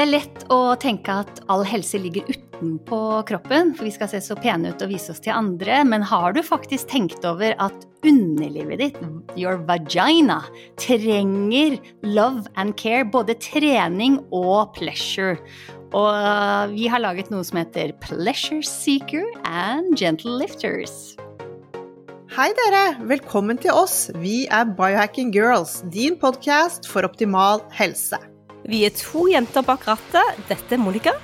Det er lett å tenke at all helse ligger utenpå kroppen, for vi skal se så pene ut og vise oss til andre, men har du faktisk tenkt over at underlivet ditt, your vagina, trenger love and care, både trening og pleasure? Og vi har laget noe som heter Pleasure Seeker and Gentle Lifters. Hei dere, velkommen til oss. Vi er Biohacking Girls, din podkast for optimal helse. Vi er to jenter bak rattet. Dette er Monica.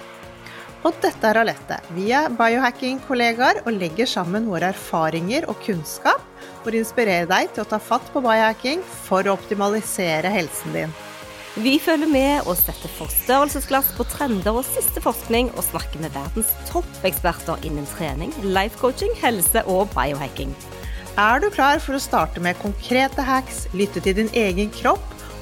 Og dette er Alette. Vi er biohacking-kollegaer og legger sammen våre erfaringer og kunnskap for å inspirere deg til å ta fatt på biohacking for å optimalisere helsen din. Vi følger med og setter forstørrelsesglass på trender og siste forskning, og snakker med verdens toppeksperter innen trening, life coaching, helse og biohacking. Er du klar for å starte med konkrete hacks, lytte til din egen kropp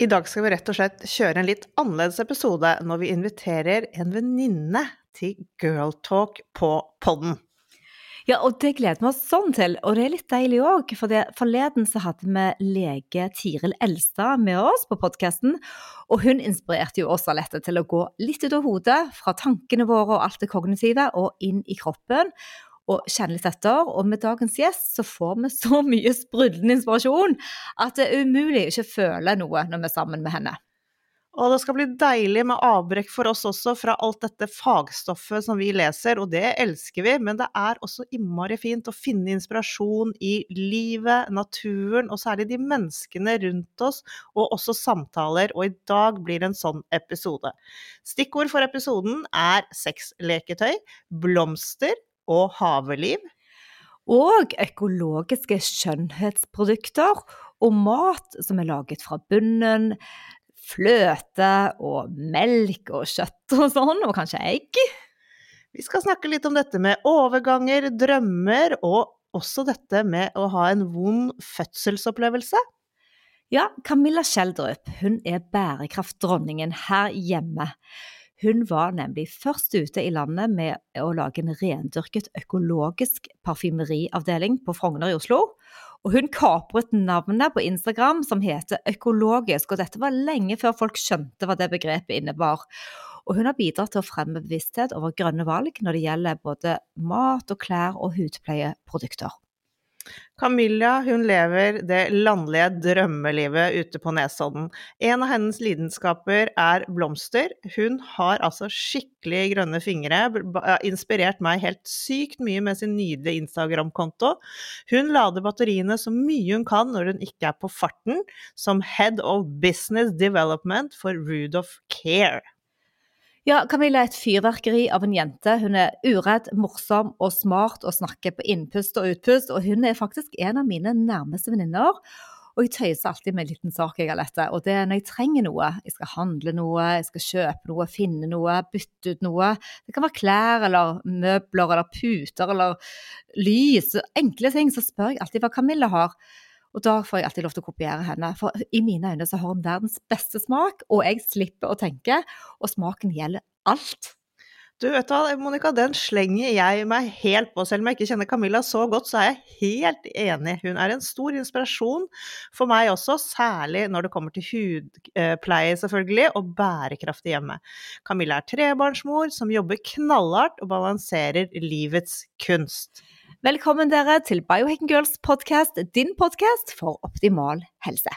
I dag skal vi rett og slett kjøre en litt annerledes episode når vi inviterer en venninne til Girltalk på podden. Ja, og det gleder vi oss sånn til. Og det er litt deilig òg, for forleden så hadde vi lege Tiril Elstad med oss på podkasten. Og hun inspirerte jo oss Alette til å gå litt ut av hodet, fra tankene våre og alt det kognitive, og inn i kroppen. Og kjenne litt etter. Og med dagens gjest så får vi så mye sprudlende inspirasjon at det er umulig å ikke føle noe når vi er sammen med henne. Og det skal bli deilig med avbrekk for oss også fra alt dette fagstoffet som vi leser, og det elsker vi, men det er også innmari fint å finne inspirasjon i livet, naturen, og særlig de menneskene rundt oss, og også samtaler, og i dag blir det en sånn episode. Stikkord for episoden er sexleketøy, blomster og haveliv. Og økologiske skjønnhetsprodukter og mat som er laget fra bunnen, fløte og melk og kjøtt og sånn, og kanskje egg. Vi skal snakke litt om dette med overganger, drømmer, og også dette med å ha en vond fødselsopplevelse. Ja, Camilla Schjelderup hun er bærekraftdronningen her hjemme. Hun var nemlig først ute i landet med å lage en rendyrket økologisk parfymeriavdeling på Frogner i Oslo. Og hun kapret navnet på Instagram som heter Økologisk, og dette var lenge før folk skjønte hva det begrepet innebar. Og hun har bidratt til å fremme bevissthet over grønne valg når det gjelder både mat og klær og hudpleieprodukter. Camilla hun lever det landlige drømmelivet ute på Nesodden. En av hennes lidenskaper er blomster. Hun har altså skikkelig grønne fingre, inspirert meg helt sykt mye med sin nydelige Instagram-konto. Hun lader batteriene så mye hun kan når hun ikke er på farten, som Head of Business Development for Rudolph Care. Ja, Camilla er et fyrverkeri av en jente. Hun er uredd, morsom og smart og snakker på innpust og utpust. Og hun er faktisk en av mine nærmeste venninner. Og jeg tøyser alltid med en liten sak jeg har lett Og det er når jeg trenger noe. Jeg skal handle noe, jeg skal kjøpe noe, finne noe, bytte ut noe. Det kan være klær eller møbler eller puter eller lys. Enkle ting. Så spør jeg alltid hva Camilla har. Og da får jeg alltid lov til å kopiere henne. For i mine øyne så har hun verdens beste smak, og jeg slipper å tenke, og smaken gjelder alt. Du vet hva, Monica, den slenger jeg meg helt på. Selv om jeg ikke kjenner Camilla så godt, så er jeg helt enig. Hun er en stor inspirasjon for meg også, særlig når det kommer til hudpleie, selvfølgelig, og bærekraftig hjemme. Camilla er trebarnsmor som jobber knallhardt og balanserer livets kunst. Velkommen dere til Biohacking Girls podcast, din podkast for optimal helse.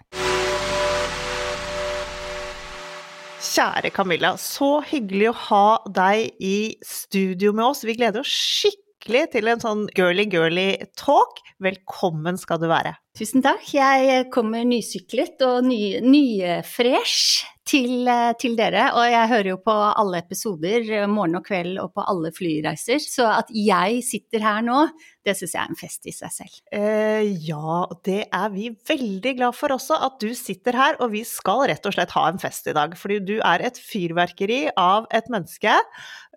Kjære Camilla, så hyggelig å ha deg i studio med oss. Vi gleder oss skikkelig til en sånn girly-girly talk. Velkommen skal du være. Tusen takk. Jeg kommer nysyklet og ny, nyfresh til, til, dere. Og jeg hører jo på alle episoder morgen og kveld og på alle flyreiser. Så at jeg sitter her nå, det syns jeg er en fest i seg selv. Eh, ja, det er vi veldig glad for også, at du sitter her. Og vi skal rett og slett ha en fest i dag. Fordi du er et fyrverkeri av et menneske.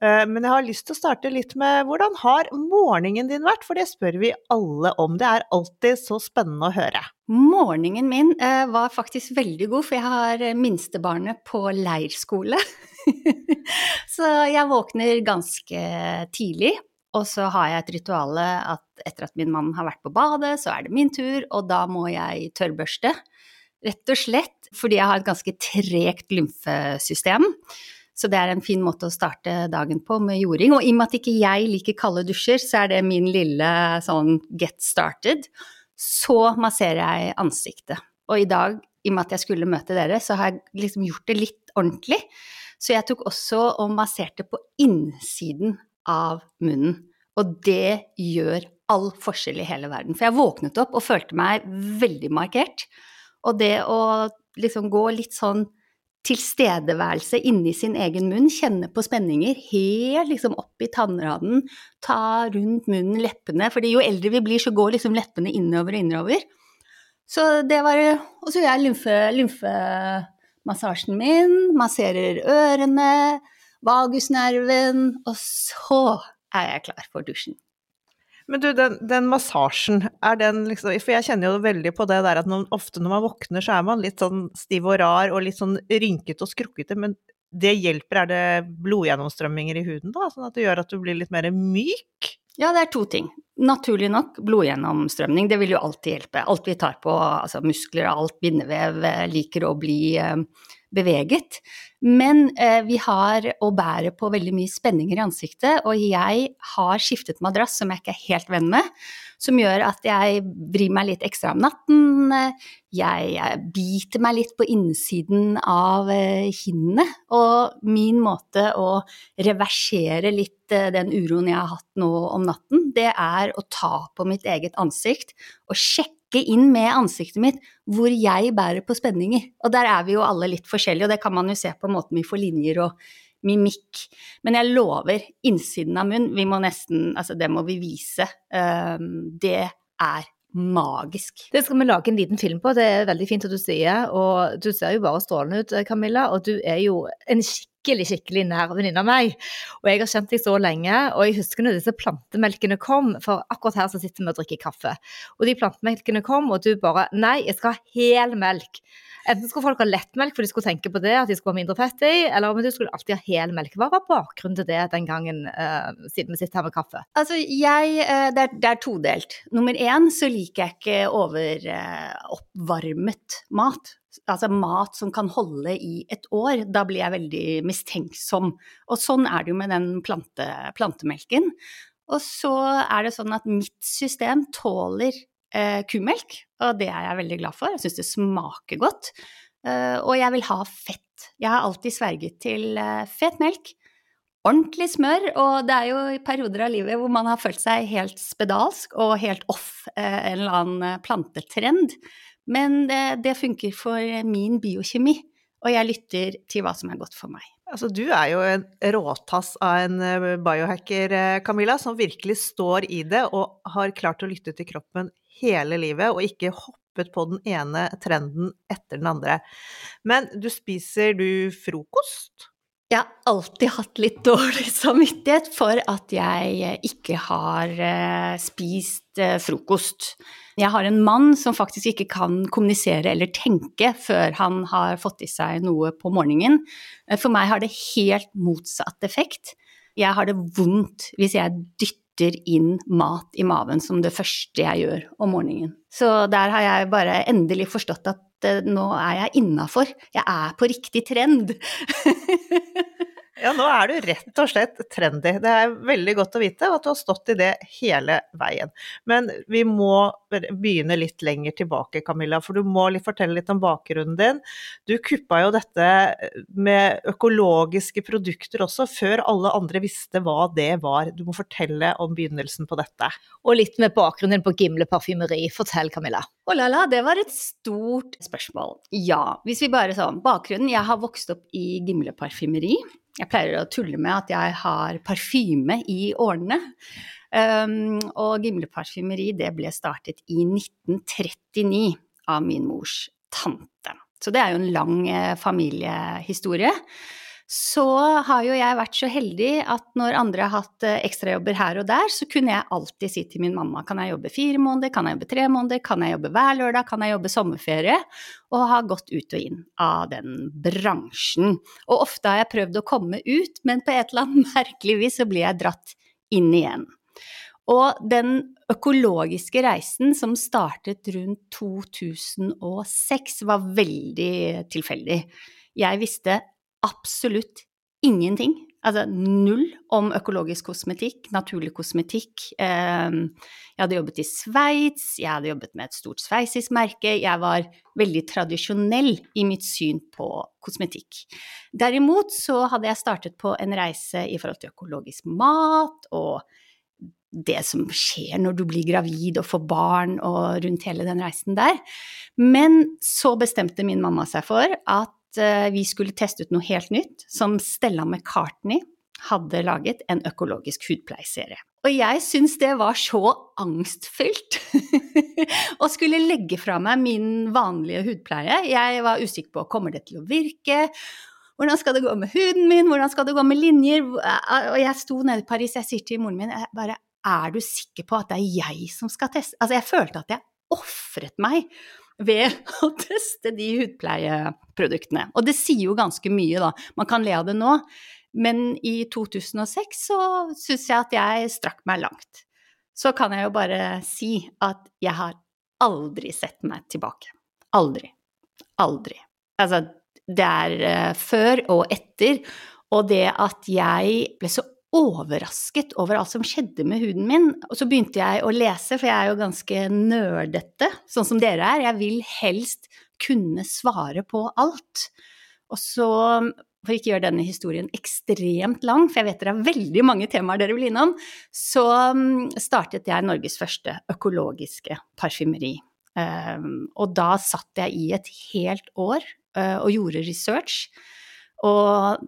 Eh, men jeg har lyst til å starte litt med hvordan har morgenen din vært? For det spør vi alle om. Det er alltid så spennende å høre. Morgenen min eh, var faktisk veldig god, for jeg har minstebarnet på leirskole. så jeg våkner ganske tidlig, og så har jeg et ritual at etter at min mann har vært på badet, så er det min tur, og da må jeg tørrbørste. Rett og slett fordi jeg har et ganske tregt lymfesystem. Så det er en fin måte å starte dagen på med jording. Og i og med at ikke jeg liker kalde dusjer, så er det min lille sånn get started så masserer jeg ansiktet. Og i dag, i og med at jeg skulle møte dere, så har jeg liksom gjort det litt ordentlig. Så jeg tok også og masserte på innsiden av munnen. Og det gjør all forskjell i hele verden. For jeg våknet opp og følte meg veldig markert. Og det å liksom gå litt sånn tilstedeværelse inni sin egen munn, kjenne på spenninger helt liksom opp i tannraden, ta rundt munnen, leppene, fordi jo eldre vi blir, så går liksom leppene innover og innover. Så det var Og så gjør jeg lymfe, lymfemassasjen min, masserer ørene, vagusnerven, og så er jeg klar for dusjen. Men du, den, den, massasjen, er den liksom For jeg kjenner jo veldig på det der at når, ofte når man våkner, så er man litt sånn stiv og rar og litt sånn rynkete og skrukkete, men det hjelper? Er det blodgjennomstrømminger i huden da, sånn at det gjør at du blir litt mer myk? Ja, det er to ting. Naturlig nok, blodgjennomstrømning, det vil jo alltid hjelpe. Alt vi tar på, altså muskler og alt, bindevev, eh, liker å bli eh, beveget. Men eh, vi har å bære på veldig mye spenninger i ansiktet, og jeg har skiftet madrass som jeg ikke er helt venn med. Som gjør at jeg vrir meg litt ekstra om natten, jeg biter meg litt på innsiden av eh, kinnene. Og min måte å reversere litt eh, den uroen jeg har hatt nå om natten, det er å ta på mitt eget ansikt og sjekke trekke inn med ansiktet mitt hvor jeg bærer på spenninger. Og der er vi jo alle litt forskjellige, og det kan man jo se på måten vi får linjer og mimikk. Men jeg lover, innsiden av munn, vi må nesten Altså, det må vi vise. Um, det er magisk. Det skal vi lage en liten film på, det er veldig fint at du sier. Og du ser jo bare strålende ut, Camilla, og du er jo en skikkelig skikkelig skikkelig nær venninne av meg. Og jeg har kjent deg så lenge, og jeg husker når disse plantemelkene kom, for akkurat her så sitter vi og drikker kaffe. Og de plantemelkene kom, og du bare Nei, jeg skal ha hel melk. Enten skulle folk ha lettmelk for de skulle tenke på det, at de skulle ha mindre fett i, eller om du skulle alltid ha hel melk. Hva var bakgrunnen til det den gangen, uh, siden vi sitter her med kaffe? Altså, jeg uh, det, er, det, er, todelt. Nummer én så liker jeg ikke overoppvarmet uh, mat altså mat som kan holde i et år, da blir jeg veldig mistenksom. Og sånn er det jo med den plante, plantemelken. Og så er det sånn at mitt system tåler eh, kumelk, og det er jeg veldig glad for. Jeg syns det smaker godt. Eh, og jeg vil ha fett. Jeg har alltid sverget til eh, fet melk. Ordentlig smør, og det er jo perioder av livet hvor man har følt seg helt spedalsk og helt off eh, en eller annen eh, plantetrend. Men det, det funker for min biokjemi, og jeg lytter til hva som er godt for meg. Altså, du er jo en råtass av en eh, biohacker, eh, Camilla, som virkelig står i det og har klart å lytte til kroppen hele livet, og ikke hoppet på den ene trenden etter den andre. Men du spiser du frokost? Jeg har alltid hatt litt dårlig samvittighet for at jeg ikke har eh, spist frokost. Jeg har en mann som faktisk ikke kan kommunisere eller tenke før han har fått i seg noe på morgenen. For meg har det helt motsatt effekt. Jeg har det vondt hvis jeg dytter inn mat i maven som det første jeg gjør om morgenen. Så der har jeg bare endelig forstått at eh, nå er jeg innafor. Jeg er på riktig trend. Ja, nå er du rett og slett trendy. Det er veldig godt å vite at du har stått i det hele veien. Men vi må begynne litt lenger tilbake, Camilla, for du må fortelle litt om bakgrunnen din. Du kuppa jo dette med økologiske produkter også, før alle andre visste hva det var. Du må fortelle om begynnelsen på dette. Og litt med bakgrunnen på Gimle parfymeri. Fortell, Camilla. Oh la la, det var et stort spørsmål. Ja, hvis vi bare sånn Bakgrunnen. Jeg har vokst opp i Gimle parfymeri. Jeg pleier å tulle med at jeg har parfyme i årene. Um, og Gimle parfymeri det ble startet i 1939 av min mors tante. Så det er jo en lang eh, familiehistorie så har jo jeg vært så heldig at når andre har hatt eh, ekstrajobber her og der, så kunne jeg alltid si til min mamma kan jeg jobbe fire måneder, kan jeg jobbe tre måneder, kan jeg jobbe hver lørdag, kan jeg jobbe sommerferie? Og har gått ut og inn av den bransjen. Og ofte har jeg prøvd å komme ut, men på et eller annet merkelig vis så blir jeg dratt inn igjen. Og den økologiske reisen som startet rundt 2006 var veldig tilfeldig. Jeg visste absolutt ingenting. Altså null om økologisk kosmetikk, naturlig kosmetikk. Ehm, jeg hadde jobbet i Sveits, jeg hadde jobbet med et stort sveitsisk merke. Jeg var veldig tradisjonell i mitt syn på kosmetikk. Derimot så hadde jeg startet på en reise i forhold til økologisk mat og det som skjer når du blir gravid og får barn og rundt hele den reisen der. Men så bestemte min mamma seg for at Eh, vi skulle teste ut noe helt nytt, som Stella McCartney hadde laget en økologisk hudpleieserie. Og jeg syns det var så angstfylt å skulle legge fra meg min vanlige hudpleie. Jeg var usikker på kommer det til å virke, hvordan skal det gå med huden min, hvordan skal det gå med linjer? Og jeg sto nede i Paris, jeg sier til moren min bare er du sikker på at det er jeg som skal teste? Altså jeg følte at jeg ofret meg ved å teste de hudpleieproduktene. Og det sier jo ganske mye, da. Man kan le av det nå, men i 2006 så syns jeg at jeg strakk meg langt. Så kan jeg jo bare si at jeg har aldri sett meg tilbake. Aldri. Aldri. Altså, det er uh, før og etter, og det at jeg ble så overrasket over alt som skjedde med huden min. Og så begynte jeg å lese, for jeg er jo ganske nerdete, sånn som dere er. Jeg vil helst kunne svare på alt. Og så, for ikke gjøre denne historien ekstremt lang, for jeg vet dere har veldig mange temaer dere vil innom, så mm, startet jeg Norges første økologiske parfymeri. Um, og da satt jeg i et helt år uh, og gjorde research. Og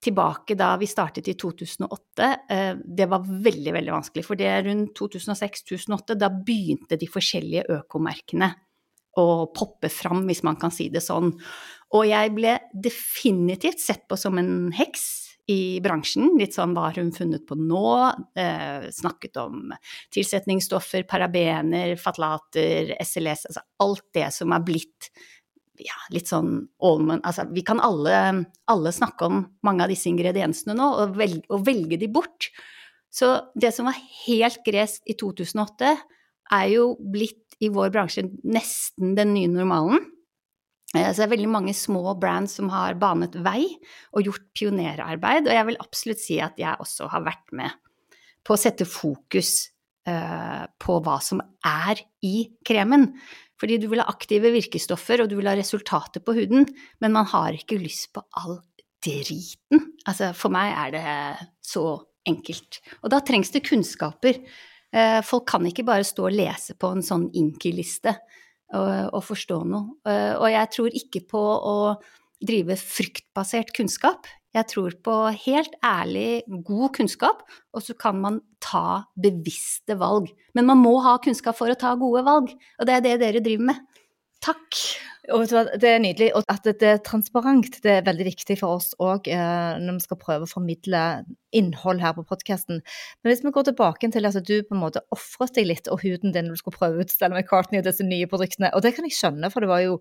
tilbake da vi startet i 2008, eh, det var veldig, veldig vanskelig. For det er rundt 2006-2008, da begynte de forskjellige økomerkene å poppe fram, hvis man kan si det sånn. Og jeg ble definitivt sett på som en heks i bransjen. Litt sånn hva hun funnet på nå? Eh, snakket om tilsetningsstoffer, parabener, fatlater, SLS, altså alt det som er blitt ja, litt sånn allmenn Altså, vi kan alle, alle, snakke om mange av disse ingrediensene nå, og velge, og velge de bort. Så det som var helt gresk i 2008, er jo blitt i vår bransje nesten den nye normalen. Eh, så det er veldig mange små brands som har banet vei og gjort pionerarbeid, og jeg vil absolutt si at jeg også har vært med på å sette fokus uh, på hva som er i kremen. Fordi du vil ha aktive virkestoffer, og du vil ha resultater på huden, men man har ikke lyst på all driten. Altså, for meg er det så enkelt. Og da trengs det kunnskaper. Eh, folk kan ikke bare stå og lese på en sånn Inki-liste og, og, forstå noe. Eh, og jeg tror ikke på å drive fryktbasert kunnskap. Jeg tror på helt ærlig, god kunnskap, og så kan man ta bevisste valg. Men man må ha kunnskap for å ta gode valg, og det er det dere driver med. Takk. Det er nydelig. Og at det er transparent, det er veldig viktig for oss òg eh, når vi skal prøve å formidle innhold her på podkasten. Men hvis vi går tilbake til at du på en måte ofret deg litt og huden din når du skulle prøve ut Stella McCartney og disse nye produktene, og det kan jeg skjønne, for det var jo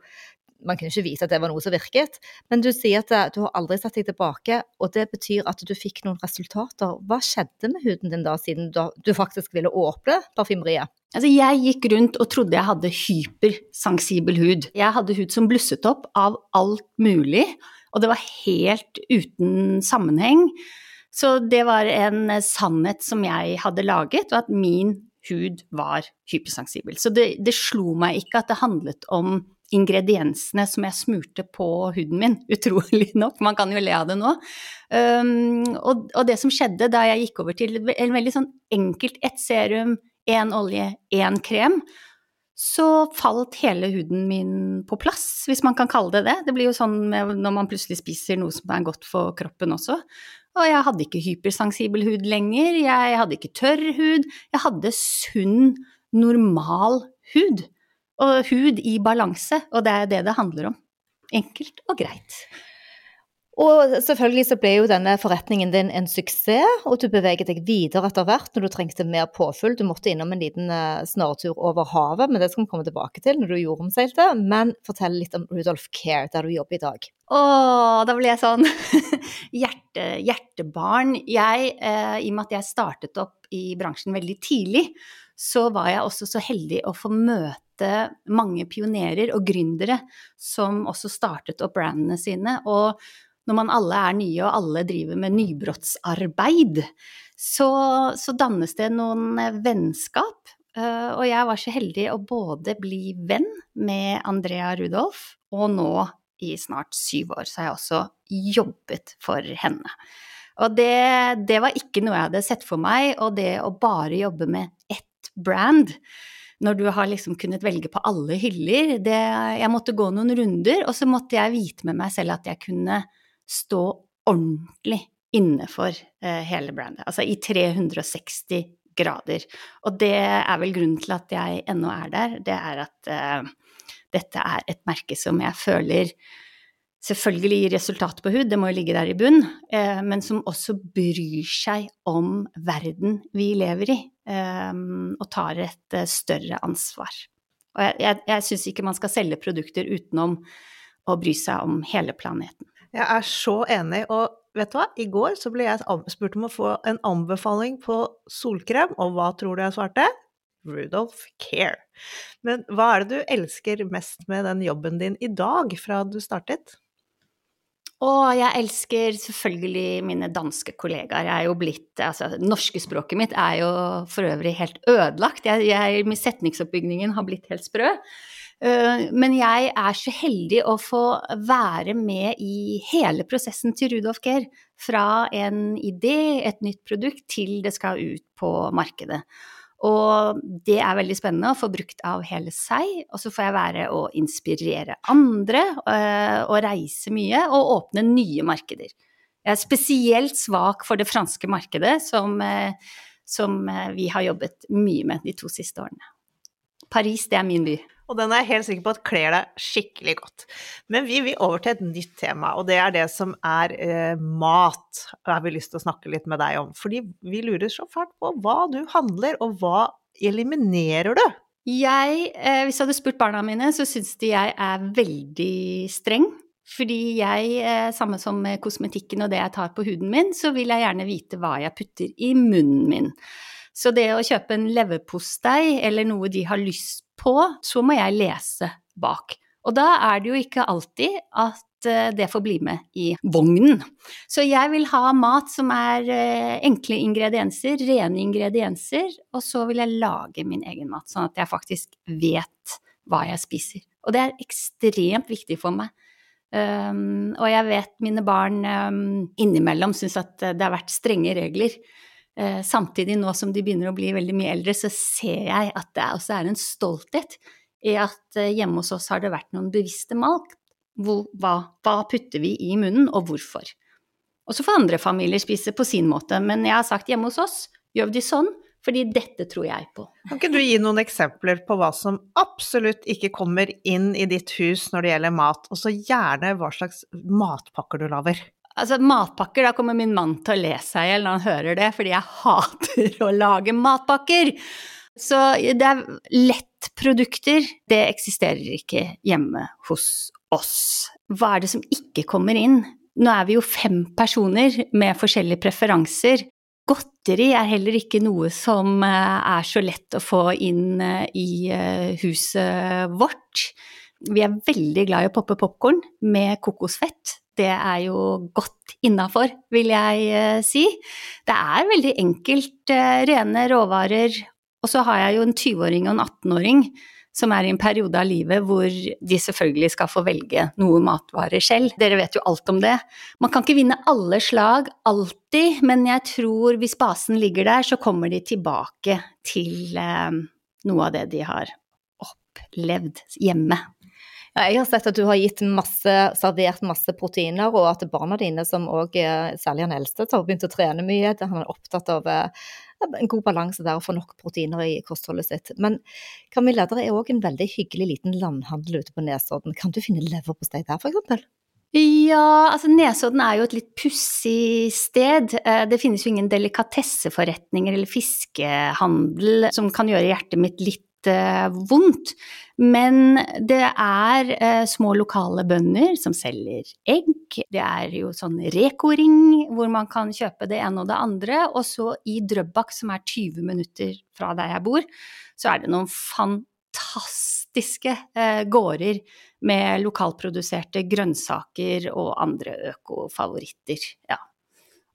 man kunne ikke vite at det var noe som virket. Men du sier at eh, du har aldri satt deg tilbake, og det betyr at du fikk noen resultater. Hva skjedde med huden din da, siden du faktisk ville åpne parfymeriet? Altså, jeg gikk rundt og trodde jeg hadde hypersensibel hud. Jeg hadde hud som blusset opp av alt mulig, Og det var helt uten sammenheng. Så det var en sannhet som jeg hadde laget, og at min hud var hypersensibel. Så det, det slo meg ikke at det handlet om ingrediensene som jeg smurte på huden min, utrolig nok. Man kan jo le av det nå. Um, og, og, det som skjedde da jeg gikk over til en veldig sånn enkelt ett serum, én olje, én krem, så falt hele huden min på plass, hvis man kan kalle det det. Det blir jo sånn når man plutselig spiser noe som er godt for kroppen også. Og jeg hadde ikke hypersensibel hud lenger, jeg hadde ikke tørr hud, jeg hadde sunn, normal hud. Og hud i balanse, og det er det det handler om. Enkelt og greit. Og selvfølgelig så ble jo denne forretningen din en suksess, og du beveget deg videre etter hvert når du trengte mer påfyll. Du måtte innom en liten uh, snartur over havet, men det skal vi komme tilbake til når du jordomseilte. Men fortell litt om Rudolf Care, der du jobber i dag. Å, da ble jeg sånn Hjerte, hjertebarn. Jeg, eh, i og med at jeg startet opp i bransjen veldig tidlig, så var jeg også så heldig å få møte mange pionerer og gründere som også startet opp brandene sine. og når man alle er nye og alle driver med nybrottsarbeid, så, så dannes det noen eh, vennskap. Eh, og jeg var så heldig å både bli venn med Andrea Rudolf, og nå i snart syv år så har jeg også jobbet for henne. Og det, det var ikke noe jeg hadde sett for meg, og det å bare jobbe med ett brand når du har liksom kunnet velge på alle hyller det, Jeg måtte gå noen runder, og så måtte jeg vite med meg selv at jeg kunne stå ordentlig innenfor eh, hele brandet. Altså i 360 grader. Og det er vel grunnen til at jeg ennå er der. Det er at eh, dette er et merke som jeg føler selvfølgelig gir resultat på hud, det må jo ligge der i bunn, uh, men som også bryr seg om verden vi lever i, og tar et uh, større ansvar. Og jeg, jeg, jeg syns ikke man skal selge produkter utenom å bry seg om hele planeten. Jeg er så enig. Og vet du hva, i går så ble jeg spurt om å få en anbefaling på solkrem, og hva tror du jeg svarte? Rudolf Care. Men hva er det du elsker mest med den jobben din i dag, fra du startet? Og jeg elsker selvfølgelig mine danske kollegaer. Jeg er jo blitt Altså, norske språket mitt er jo for øvrig helt ødelagt. Jeg, jeg, setningsoppbygningen har blitt helt sprø. Eh, men jeg er så heldig å få være med i hele prosessen til Rudolf Gehr. Fra en idé, et nytt produkt, til det skal ut på markedet. Og det er veldig spennende å få brukt av hele seg. Og så får jeg være å inspirere andre, eh, og reise mye, og åpne nye markeder. Jeg er spesielt svak for det franske markedet, som, eh, som vi har jobbet mye med de to siste årene. Paris, det er min by. Og den er jeg helt sikker på at kler deg skikkelig godt. Men vi vil over til et nytt tema, og det er det som er eh, mat. Det har lyst til å snakke litt med deg om. Fordi vi lurer så fælt på hva du handler, og hva eliminerer du? Jeg, eh, hvis jeg hadde spurt barna mine, så syns de jeg er veldig streng. Fordi jeg, eh, samme som kosmetikken og det jeg tar på huden min, så vil jeg gjerne vite hva jeg putter i munnen min. Så det å kjøpe en leverpostei eller noe de har lyst på, så må jeg lese bak. Og da er det jo ikke alltid at eh, det får bli med i vognen. Så jeg vil ha mat som er eh, enkle ingredienser, rene ingredienser, og så vil jeg lage min egen mat, sånn at jeg faktisk vet hva jeg spiser. Og det er ekstremt viktig for meg. Um, og jeg vet mine barn um, innimellom syns at det har vært strenge regler. Eh, samtidig, nå som de begynner å bli veldig mye eldre, så ser jeg at det også er en stolthet i at eh, hjemme hos oss har det vært noen bevisste malk. Hva, hva putter vi i munnen, og hvorfor? Og så får andre familier spise på sin måte, men jeg har sagt hjemme hos oss gjør vi sånn, fordi dette tror jeg på. Kan ikke du gi noen eksempler på hva som absolutt ikke kommer inn i ditt hus når det gjelder mat, og så gjerne hva slags matpakker du lager? Altså, matpakker, da kommer min mann til å le seg i hjel når han hører det, fordi jeg hater å lage matpakker. Så det er lettprodukter, det eksisterer ikke hjemme hos oss. Hva er det som ikke kommer inn? Nå er vi jo fem personer med forskjellige preferanser. Godteri er heller ikke noe som eh, er så lett å få inn eh, i eh, huset vårt. Vi er veldig glad i å poppe popkorn med kokosfett det er jo godt innafor, vil jeg eh, si. Det er veldig enkelt, eh, rene råvarer. Og så har jeg jo en 20-åring og en 18-åring som er i en periode av livet hvor de selvfølgelig skal få velge noe matvarer selv. Dere vet jo alt om det. Man kan ikke vinne alle slag alltid, men jeg tror hvis basen ligger der, så kommer de tilbake til eh, noe av det de har opplevd hjemme. Jeg har sett at du har gitt masse, servert masse proteiner, og at barna dine, som òg, særlig han eldste, har begynt å trene mye. Han er opptatt av eh, en god balanse der å få nok proteiner i kostholdet sitt. Men Camilla, det er òg en veldig hyggelig liten landhandel ute på Nesodden. Kan du finne leverpostei der, f.eks.? Ja, altså Nesodden er jo et litt pussig sted. Eh, det finnes jo ingen delikatesseforretninger eller fiskehandel som kan gjøre hjertet mitt litt vondt. Men det er eh, små lokale bønder som selger egg. Det er jo sånn Reko-ring hvor man kan kjøpe det ene og det andre. Og så i Drøbak, som er 20 minutter fra der jeg bor, så er det noen fantastiske eh, gårder med lokalproduserte grønnsaker og andre økofavoritter. Ja.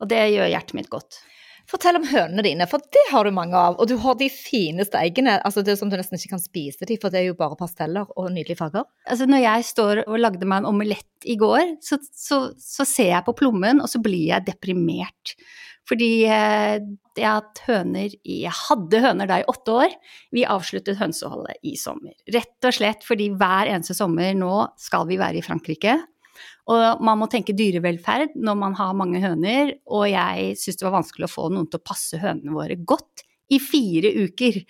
Og det gjør hjertet mitt godt. Fortell om hønene dine, for det har du mange av. Og du har de fineste eggene. altså Det er som du nesten ikke kan spise de, for det er jo bare pasteller og nydelige farger. Altså Når jeg står og lagde meg en omelett i går, så, så, så ser jeg på plommen, og så blir jeg deprimert. Fordi det har hatt høner Jeg hadde høner da i åtte år. Vi avsluttet hønseholdet i sommer. Rett og slett fordi hver eneste sommer nå skal vi være i Frankrike. Og man må tenke dyrevelferd når man har mange høner, og jeg syns det var vanskelig å få noen til å passe hønene våre godt i fire uker.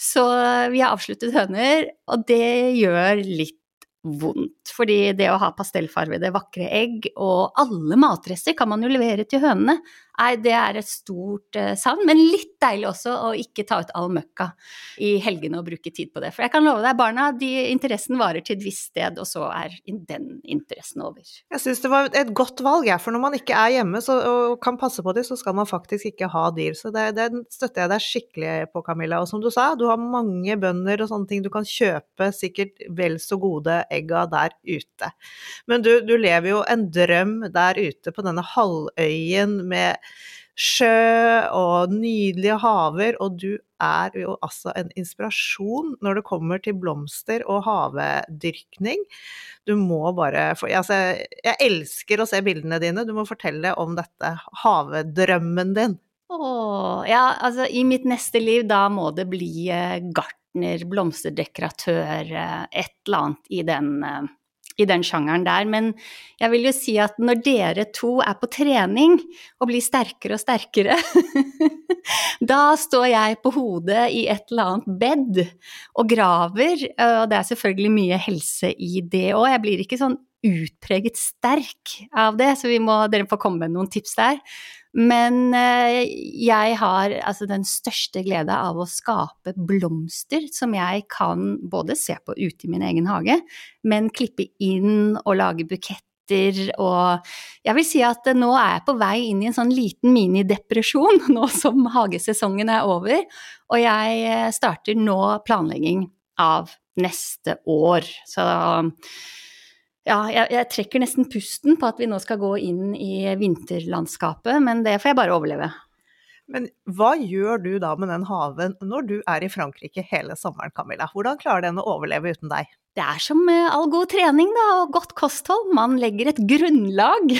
Så vi har avsluttet høner, og det gjør litt vondt. Fordi det å ha pastellfarvede, vakre egg og alle matrester kan man jo levere til hønene. Nei, det er et stort uh, savn, men litt deilig også å ikke ta ut all møkka i helgene og bruke tid på det. For jeg kan love deg, barna, de, interessen varer til et visst sted, og så er den interessen over. Jeg syns det var et godt valg, jeg. For når man ikke er hjemme så, og kan passe på dem, så skal man faktisk ikke ha dyr. Så det, det støtter jeg deg skikkelig på, Camilla. Og som du sa, du har mange bønder og sånne ting du kan kjøpe sikkert vel så gode egga der ute. Men du, du lever jo en drøm der ute på denne halvøyen med sjø og nydelige haver, og du er jo altså en inspirasjon når det kommer til blomster og havedyrkning. Du må bare altså, Jeg elsker å se bildene dine, du må fortelle om dette havedrømmen din. Åh, ja, altså i mitt neste liv, da må det bli eh, gartner, blomsterdekoratør, eh, et eller annet i den eh, i den sjangeren der. Men jeg vil jo si at når dere to er på trening og blir sterkere og sterkere, da står jeg på hodet i et eller annet bed og graver, og det er selvfølgelig mye helse i det òg. Jeg blir ikke sånn utpreget sterk av det, så må, dere får komme med noen tips der. Men eh, jeg har altså den største glede av å skape blomster som jeg kan både se på ute i min egen hage, men klippe inn og lage buketter. Og jeg vil si at nå er jeg på vei inn i en sånn liten minidepresjon nå som hagesesongen er over. Og jeg eh, starter nå planlegging av neste år. Så ja, jeg, jeg, trekker nesten pusten på at vi nå skal gå inn i vinterlandskapet, men det får jeg bare overleve. Men hva gjør du da med den haven når du er i Frankrike hele sommeren, Camilla? Hvordan klarer den å overleve uten deg? Det er som all god trening da, og godt kosthold. Man legger et grunnlag.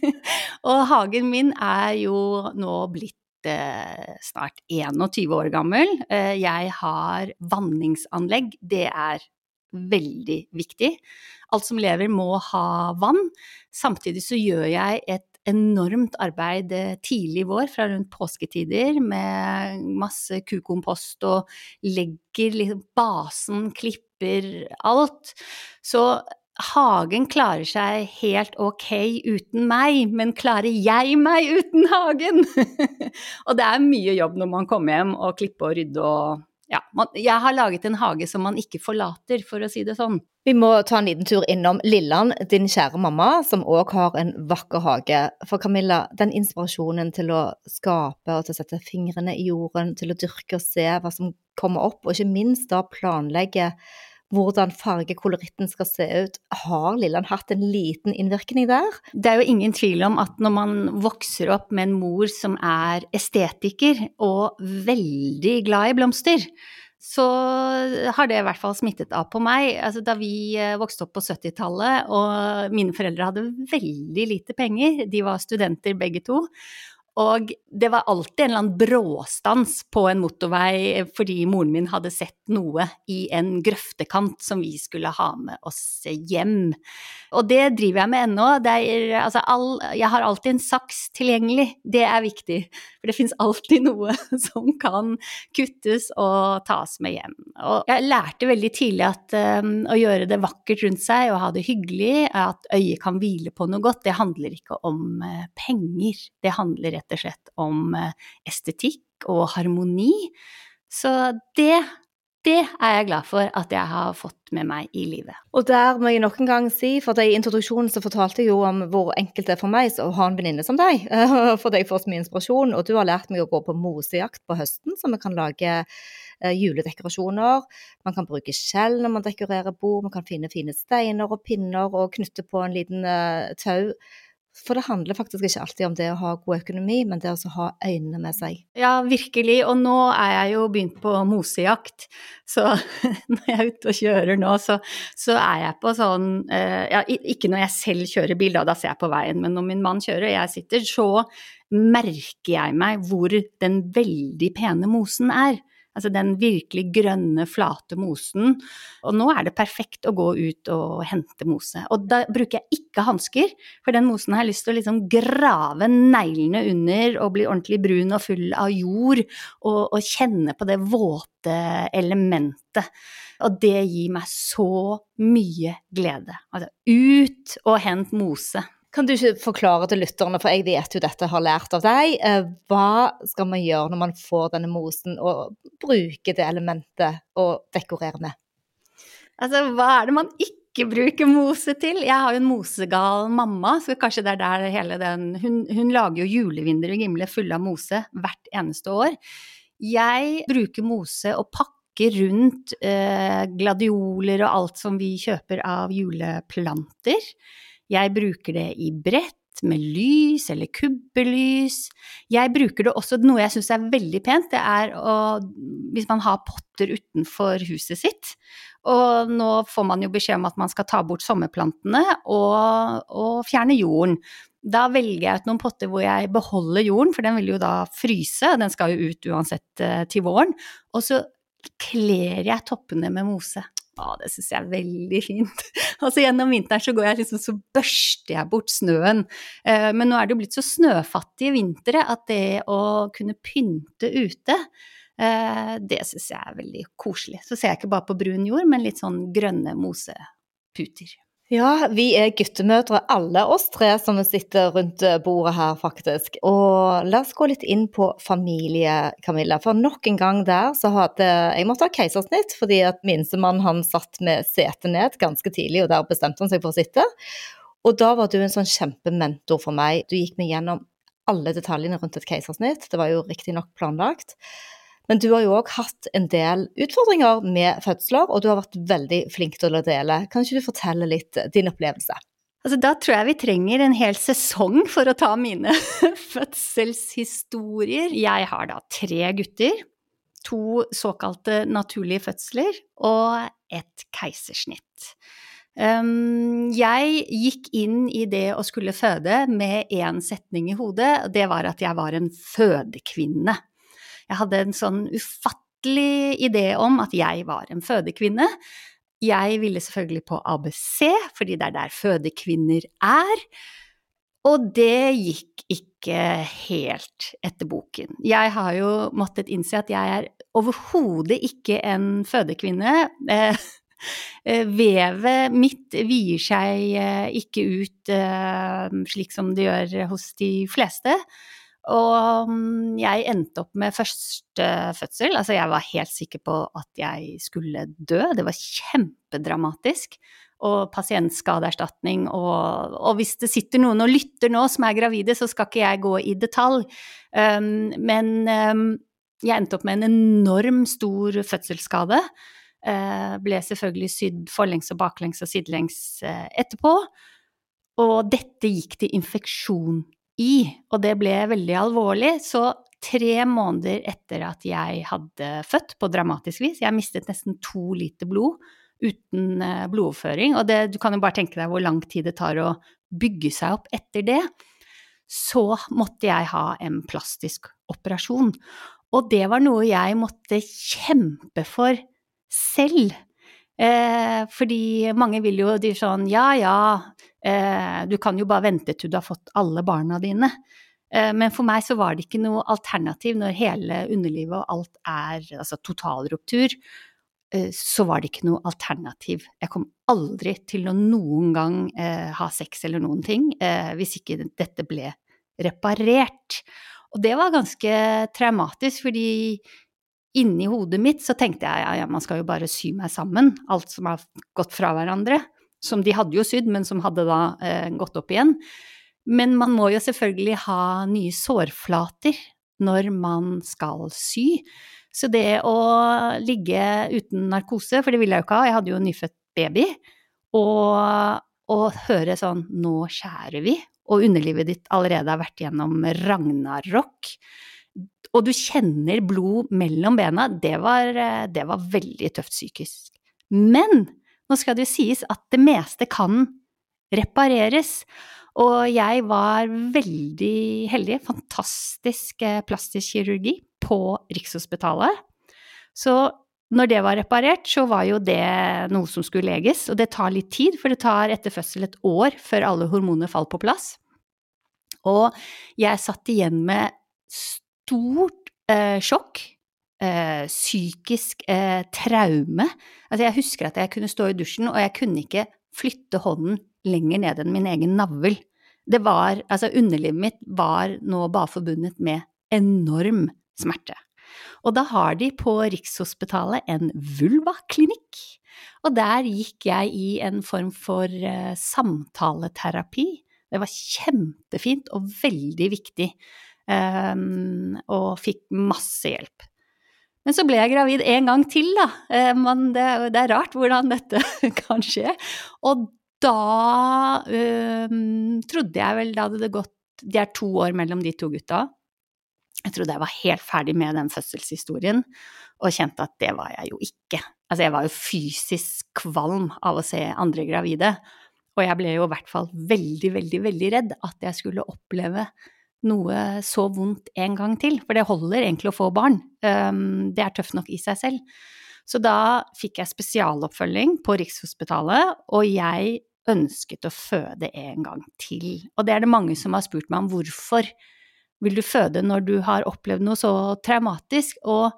og hagen min er jo nå blitt eh, snart 21 år gammel. Eh, jeg har vanningsanlegg. Det er veldig viktig. Alt som lever må ha vann. Samtidig så gjør jeg et enormt arbeid eh, tidlig i vår, fra rundt påsketider, med masse kukompost og legger liksom basen, klipper, alt. Så hagen klarer seg helt ok uten meg, men klarer jeg meg uten hagen? og det er mye jobb når man kommer hjem og klipper og rydder og ja, man, jeg har laget en hage som man ikke forlater, for å si det sånn. Vi må ta en liten tur innom Lilland, din kjære mamma, som òg har en vakker hage. For Camilla, den inspirasjonen til å skape og til å sette fingrene i jorden, til å dyrke og se hva som kommer opp, og ikke minst da planlegge hvordan fargekoloritten skal se ut. Har Lilland hatt en liten innvirkning der? Det er jo ingen tvil om at når man vokser opp med en mor som er estetiker og veldig glad i blomster, så har det i hvert fall smittet av på meg. Altså, da vi eh, vokste opp på 70-tallet og mine foreldre hadde veldig lite penger, de var studenter begge to, og det var alltid en eller annen bråstans på en motorvei fordi moren min hadde sett noe i en grøftekant som vi skulle ha med oss hjem. Og det driver jeg med ennå. Altså jeg har alltid en saks tilgjengelig. Det er viktig. For det fins alltid noe som kan kuttes og tas med hjem. Og jeg lærte veldig tidlig at um, å gjøre det vakkert rundt seg og ha det hyggelig, at øyet kan hvile på noe godt, det handler ikke om uh, penger. Det handler rett og slett om uh, estetikk og harmoni. Så det det er jeg glad for at jeg har fått med meg i livet. Og der må jeg nok en gang si, for i introduksjonen så fortalte jeg jo om hvor enkelt det er for meg å ha en venninne som deg. For jeg får så mye inspirasjon, og du har lært meg å gå på mosejakt på høsten, så vi kan lage eh, juledekorasjoner. Man kan bruke skjell når man dekorerer bord, man kan finne fine steiner og pinner og knytte på en liten uh, tau for det handler faktisk ikke alltid om det å ha god økonomi, men det å ha øynene med seg. Ja, virkelig. Og nå er jeg jo begynt på mosejakt, så når jeg er ute og kjører nå, så, så er jeg på sånn eh, Ja, ikke når jeg selv kjører bil, da, da ser jeg på veien, men når min mann kjører og jeg sitter, så merker jeg meg hvor den veldig pene mosen er. Altså den virkelig grønne, flate mosen. Og nå er det perfekt å gå ut og hente mose. Og da bruker jeg ikke hansker, for den mosen har jeg lyst til å liksom grave neglene under og bli ordentlig brun og full av jord, og, og kjenne på det våte elementet. Og det gir meg så mye glede. Altså ut og hent mose. Kan du ikke forklare til lytterne, for jeg vet jo dette har lært av deg, eh, hva skal man gjøre når man får denne mosen, og bruker det elementet og dekorere med? Altså, hva er det man ikke bruker mose til? Jeg har jo en mosegal mamma, så kanskje det er der hele den Hun, hun lager jo julevinduer i Gimle fulle av mose hvert eneste år. Jeg bruker mose og pakker rundt eh, gladioler og alt som vi kjøper av juleplanter. Jeg bruker det i brett med lys eller kubbelys. Jeg bruker det også noe jeg syns er veldig pent, det er å Hvis man har potter utenfor huset sitt, og nå får man jo beskjed om at man skal ta bort sommerplantene og, og fjerne jorden. Da velger jeg ut noen potter hvor jeg beholder jorden, for den vil jo da fryse, den skal jo ut uansett eh, til våren. Og så kler jeg toppene med mose. Å, det syns jeg er veldig fint. altså Gjennom vinteren så går jeg liksom, så børster jeg bort snøen. Eh, men nå er det jo blitt så snøfattige vintre at det å kunne pynte ute, eh, det syns jeg er veldig koselig. Så ser jeg ikke bare på brun jord, men litt sånn grønne moseputer. Ja, vi er guttemødre, alle oss tre som sitter rundt eh, bordet her, faktisk. Og la oss gå litt inn på familie, Camilla. For nok en gang der så hadde jeg måtte ha keisersnitt, fordi at minstemann han satt med setet ned ganske tidlig, og der bestemte han seg for å sitte. Og da var du en sånn kjempementor for meg. Du gikk meg gjennom alle detaljene rundt et keisersnitt. Det var jo riktignok planlagt. Men du har jo òg hatt en del utfordringer med fødsler, og du har vært veldig flink til å dele. Kan ikke du fortelle litt din opplevelse? Altså, da tror jeg vi trenger en hel sesong for å ta mine fødselshistorier. Jeg har da tre gutter, to såkalte naturlige fødsler og et keisersnitt. Um, jeg gikk inn i det å skulle føde med én setning i hodet, og det var at jeg var en fødekvinne. Jeg hadde en sånn ufattelig idé om at jeg var en fødekvinne. Jeg ville selvfølgelig på ABC, fordi det er der fødekvinner er. Og det gikk ikke helt etter boken. Jeg har jo måttet innse at jeg er overhodet ikke en fødekvinne. Eh, eh, vevet mitt vier seg eh, ikke ut slik som det gjør hos de fleste. Og mm, jeg endte opp med første fødsel. Altså, jeg var helt sikker på at jeg skulle dø. Det var kjempedramatisk. Og pasientskadeerstatning og, og hvis det sitter noen og lytter nå som er gravide, så skal ikke jeg gå i detalj. Um, men um, jeg endte opp med en enorm stor fødselsskade. Uh, ble selvfølgelig sydd forlengs og baklengs og sidelengs uh, etterpå. Og dette gikk til infeksjon i, og det ble veldig alvorlig. Så tre måneder etter at jeg hadde født, på dramatisk vis Jeg mistet nesten to liter blod uten eh, blodoverføring. Og det, du kan jo bare tenke deg hvor lang tid det tar å bygge seg opp etter det. Så måtte jeg ha en plastisk operasjon. Og det var noe jeg måtte kjempe for selv. Eh, fordi mange vil jo de sånn ja ja, eh, du kan jo bare vente til du har fått alle barna dine. Eh, men for meg så var det ikke noe alternativ når hele underlivet og alt er altså totalruptur. Eh, så var det ikke noe alternativ. Jeg kom aldri til å noen gang eh, ha sex eller noen ting eh, hvis ikke dette ble reparert. Og det var ganske traumatisk, fordi inni hodet mitt så tenkte jeg ja, ja, man skal jo bare sy meg sammen, alt som har gått fra hverandre. Som de hadde jo sydd, men som hadde da eh, gått opp igjen. Men man må jo selvfølgelig ha nye sårflater når man skal sy. Så det å ligge uten narkose, for det ville jeg jo ikke ha, jeg hadde jo en nyfødt baby, og, og høre sånn nå skjærer vi, og underlivet ditt allerede har vært gjennom ragnarok, og du kjenner blod mellom bena, det var, eh, det var veldig tøft psykisk. Men nå skal det jo sies at det meste kan repareres. Og jeg var veldig heldig. Fantastisk eh, plastisk kirurgi på Rikshospitalet. Så når det var reparert, så var jo det noe som skulle leges. Og det tar litt tid, for det tar etter fødsel et år før alle hormoner faller på plass. Og jeg satt igjen med stort eh, sjokk. Eh, psykisk eh, traume. Altså, jeg husker at jeg kunne stå i dusjen, og jeg kunne ikke flytte hånden lenger ned enn min egen navl. Det var Altså, underlivet mitt var nå bare forbundet med enorm smerte. Og da har de på Rikshospitalet en vulvaklinikk. Og der gikk jeg i en form for eh, samtaleterapi. Det var kjempefint og veldig viktig og fikk masse hjelp. Men så ble jeg gravid en gang til, da. Eh, men det, det er rart hvordan dette kan skje. Og da um, trodde jeg vel da hadde det gått Det er to år mellom de to gutta. Jeg trodde jeg var helt ferdig med den fødselshistorien, og kjente at det var jeg jo ikke. Altså, jeg var jo fysisk kvalm av å se andre gravide, og jeg ble jo i hvert fall veldig, veldig, veldig redd at jeg skulle oppleve noe så vondt en gang til, for det holder egentlig å få barn. Um, det er tøft nok i seg selv. Så da fikk jeg spesialoppfølging på Rikshospitalet, og jeg ønsket å føde en gang til. Og det er det mange som har spurt meg om hvorfor vil du føde når du har opplevd noe så traumatisk? Og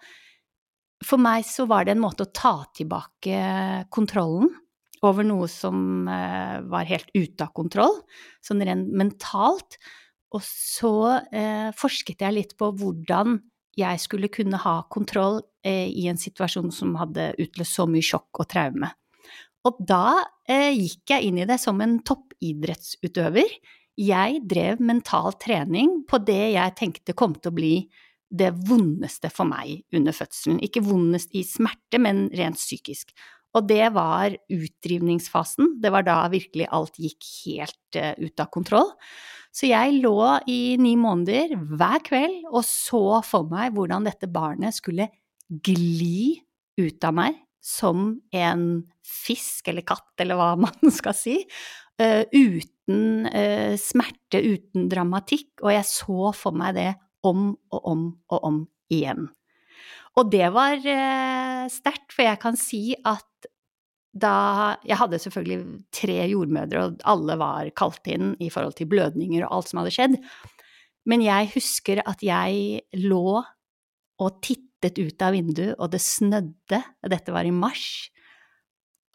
for meg så var det en måte å ta tilbake kontrollen over noe som eh, var helt ute av kontroll, sånn rent mentalt. Og så eh, forsket jeg litt på hvordan jeg skulle kunne ha kontroll eh, i en situasjon som hadde utløst så mye sjokk og traume. Og da eh, gikk jeg inn i det som en toppidrettsutøver. Jeg drev mental trening på det jeg tenkte kom til å bli det vondeste for meg under fødselen. Ikke vondest i smerte, men rent psykisk. Og det var utdrivningsfasen. Det var da virkelig alt gikk helt uh, ut av kontroll. Så jeg lå i ni måneder hver kveld og så for meg hvordan dette barnet skulle gli ut av meg som en fisk eller katt eller hva man skal si, uh, uten uh, smerte, uten dramatikk, og jeg så for meg det om og om og om igjen. Og det var sterkt, for jeg kan si at da Jeg hadde selvfølgelig tre jordmødre, og alle var kalt inn i forhold til blødninger og alt som hadde skjedd. Men jeg husker at jeg lå og tittet ut av vinduet, og det snødde, og dette var i mars,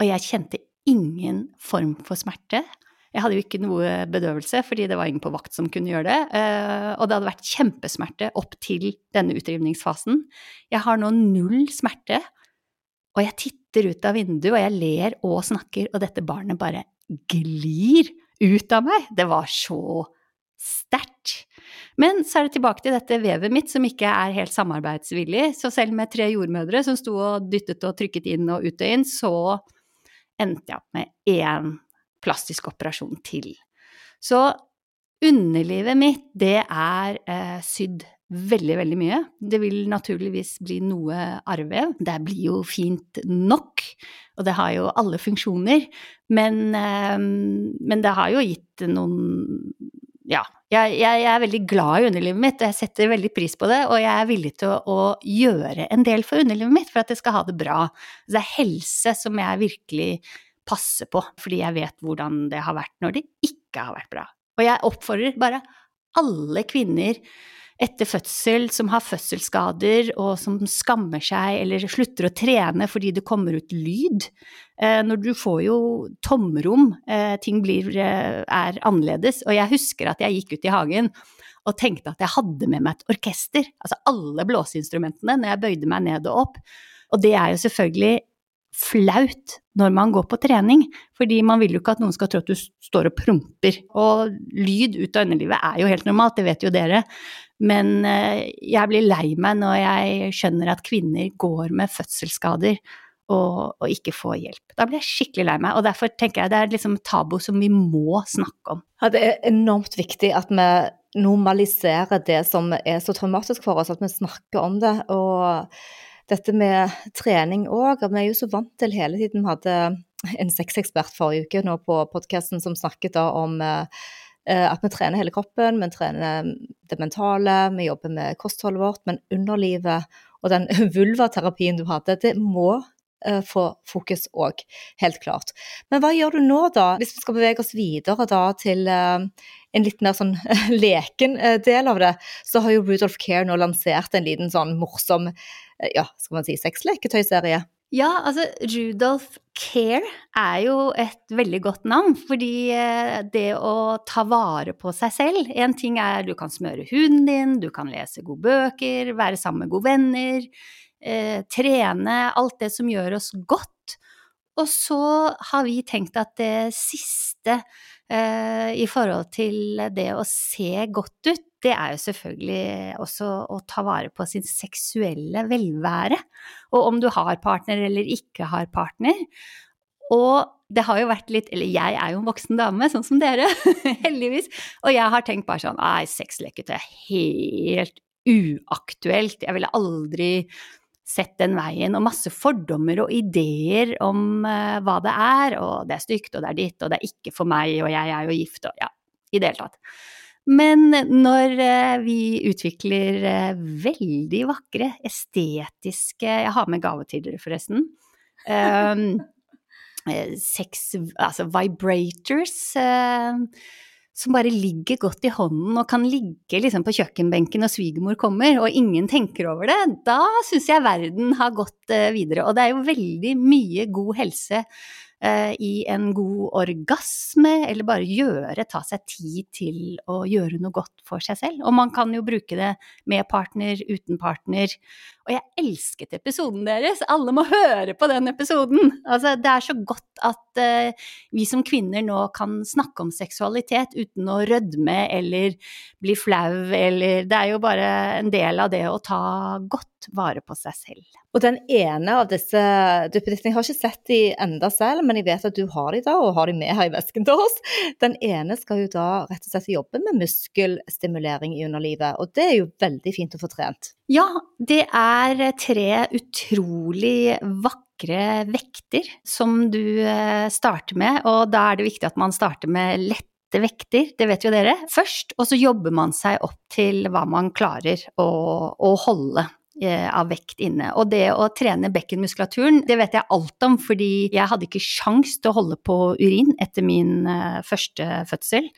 og jeg kjente ingen form for smerte. Jeg hadde jo ikke noe bedøvelse, fordi det var ingen på vakt som kunne gjøre det. Eh, og det hadde vært kjempesmerte opp til denne utrivningsfasen. Jeg har nå null smerte, og jeg titter ut av vinduet, og jeg ler og snakker, og dette barnet bare glir ut av meg. Det var så sterkt. Men så er det tilbake til dette vevet mitt som ikke er helt samarbeidsvillig. Så selv med tre jordmødre som sto og dyttet og trykket inn og ut og inn, så endte jeg opp med én plastisk operasjon til. Så underlivet mitt, det er eh, sydd veldig, veldig mye. Det vil naturligvis bli noe arvev. Det blir jo fint nok, og det har jo alle funksjoner. Men, eh, men det har jo gitt noen Ja, jeg, jeg, jeg, er veldig glad i underlivet mitt, og jeg setter veldig pris på det. Og jeg er villig til å, å gjøre en del for underlivet mitt for at jeg skal ha det bra. Det er helse som jeg virkelig passer på, fordi jeg vet hvordan det har vært når det ikke har vært bra. Og jeg oppfordrer bare alle kvinner etter fødsel som har fødselsskader og som skammer seg eller slutter å trene fordi det kommer ut lyd. Eh, når du får jo tomrom, eh, ting blir, eh, er annerledes. Og jeg husker at jeg gikk ut i hagen og tenkte at jeg hadde med meg et orkester, altså alle blåseinstrumentene, når jeg bøyde meg ned og opp. Og det er jo selvfølgelig flaut når man går på trening, fordi man vil jo ikke at noen skal tro at du står og promper. Og lyd ut av underlivet er jo helt normalt, det vet jo dere. Men eh, jeg blir lei meg når jeg skjønner at kvinner går med fødselsskader og, og ikke får hjelp. Da blir jeg skikkelig lei meg, og derfor tenker jeg det er liksom tabu som vi må snakke om. Ja, det er enormt viktig at vi normaliserer det som er så traumatisk for oss, at vi snakker om det. og dette med trening òg. Vi er jo så vant til hele tiden Vi hadde en sexekspert forrige uke nå på podkasten som snakket da om eh, at vi trener hele kroppen, vi trener det mentale, vi jobber med kostholdet vårt, men underlivet og den vulvaterapien du hadde, det må uh, få fokus òg, helt klart. Men hva gjør du nå, da, hvis vi skal bevege oss videre da til uh, en litt mer sånn leken del av det, så har jo Rudolf Care nå lansert en liten sånn morsom Eh, ja, skal man si sexleketøyserie? Ja, altså Rudolf Care er jo et veldig godt navn, fordi eh, det å ta vare på seg selv En ting er du kan smøre huden din, du kan lese gode bøker, være sammen med gode venner, eh, trene, alt det som gjør oss godt. Og så har vi tenkt at det siste eh, i forhold til det å se godt ut, det er jo selvfølgelig også å ta vare på sin seksuelle velvære. Og om du har partner eller ikke har partner. Og det har jo vært litt Eller jeg er jo en voksen dame, sånn som dere, heldigvis. Og jeg har tenkt bare sånn Nei, sexleketøy er helt uaktuelt. Jeg ville aldri sett den veien. Og masse fordommer og ideer om uh, hva det er. Og det er stygt, og det er ditt, og det er ikke for meg, og jeg er jo gift, og ja, i det hele tatt. Men når eh, vi utvikler eh, veldig vakre, estetiske Jeg har med gave til dere, forresten. Um, sex Altså vibrators. Uh, som bare ligger godt i hånden og kan ligge liksom på kjøkkenbenken når svigermor kommer, og ingen tenker over det, da syns jeg verden har gått videre. Og det er jo veldig mye god helse i en god orgasme, eller bare gjøre, ta seg tid til å gjøre noe godt for seg selv. Og man kan jo bruke det med partner, uten partner. Og jeg elsket episoden deres! Alle må høre på den episoden! Altså, det er så godt at uh, vi som kvinner nå kan snakke om seksualitet uten å rødme eller bli flau, eller Det er jo bare en del av det å ta godt vare på seg selv. Og den ene av disse duppedittene, jeg har ikke sett de enda selv, men jeg vet at du har de da, og har de med her i vesken til oss. Den ene skal jo da rett og slett jobbe med muskelstimulering i underlivet, og det er jo veldig fint å få trent. Ja, det er tre utrolig vakre vekter som du eh, starter med, og da er det viktig at man starter med lette vekter, det vet jo dere, først, og så jobber man seg opp til hva man klarer å, å holde. Eh, av vekt inne. Og det å trene bekkenmuskulaturen, det vet jeg alt om, fordi jeg hadde ikke sjans til å holde på urin etter min uh, første fødsel,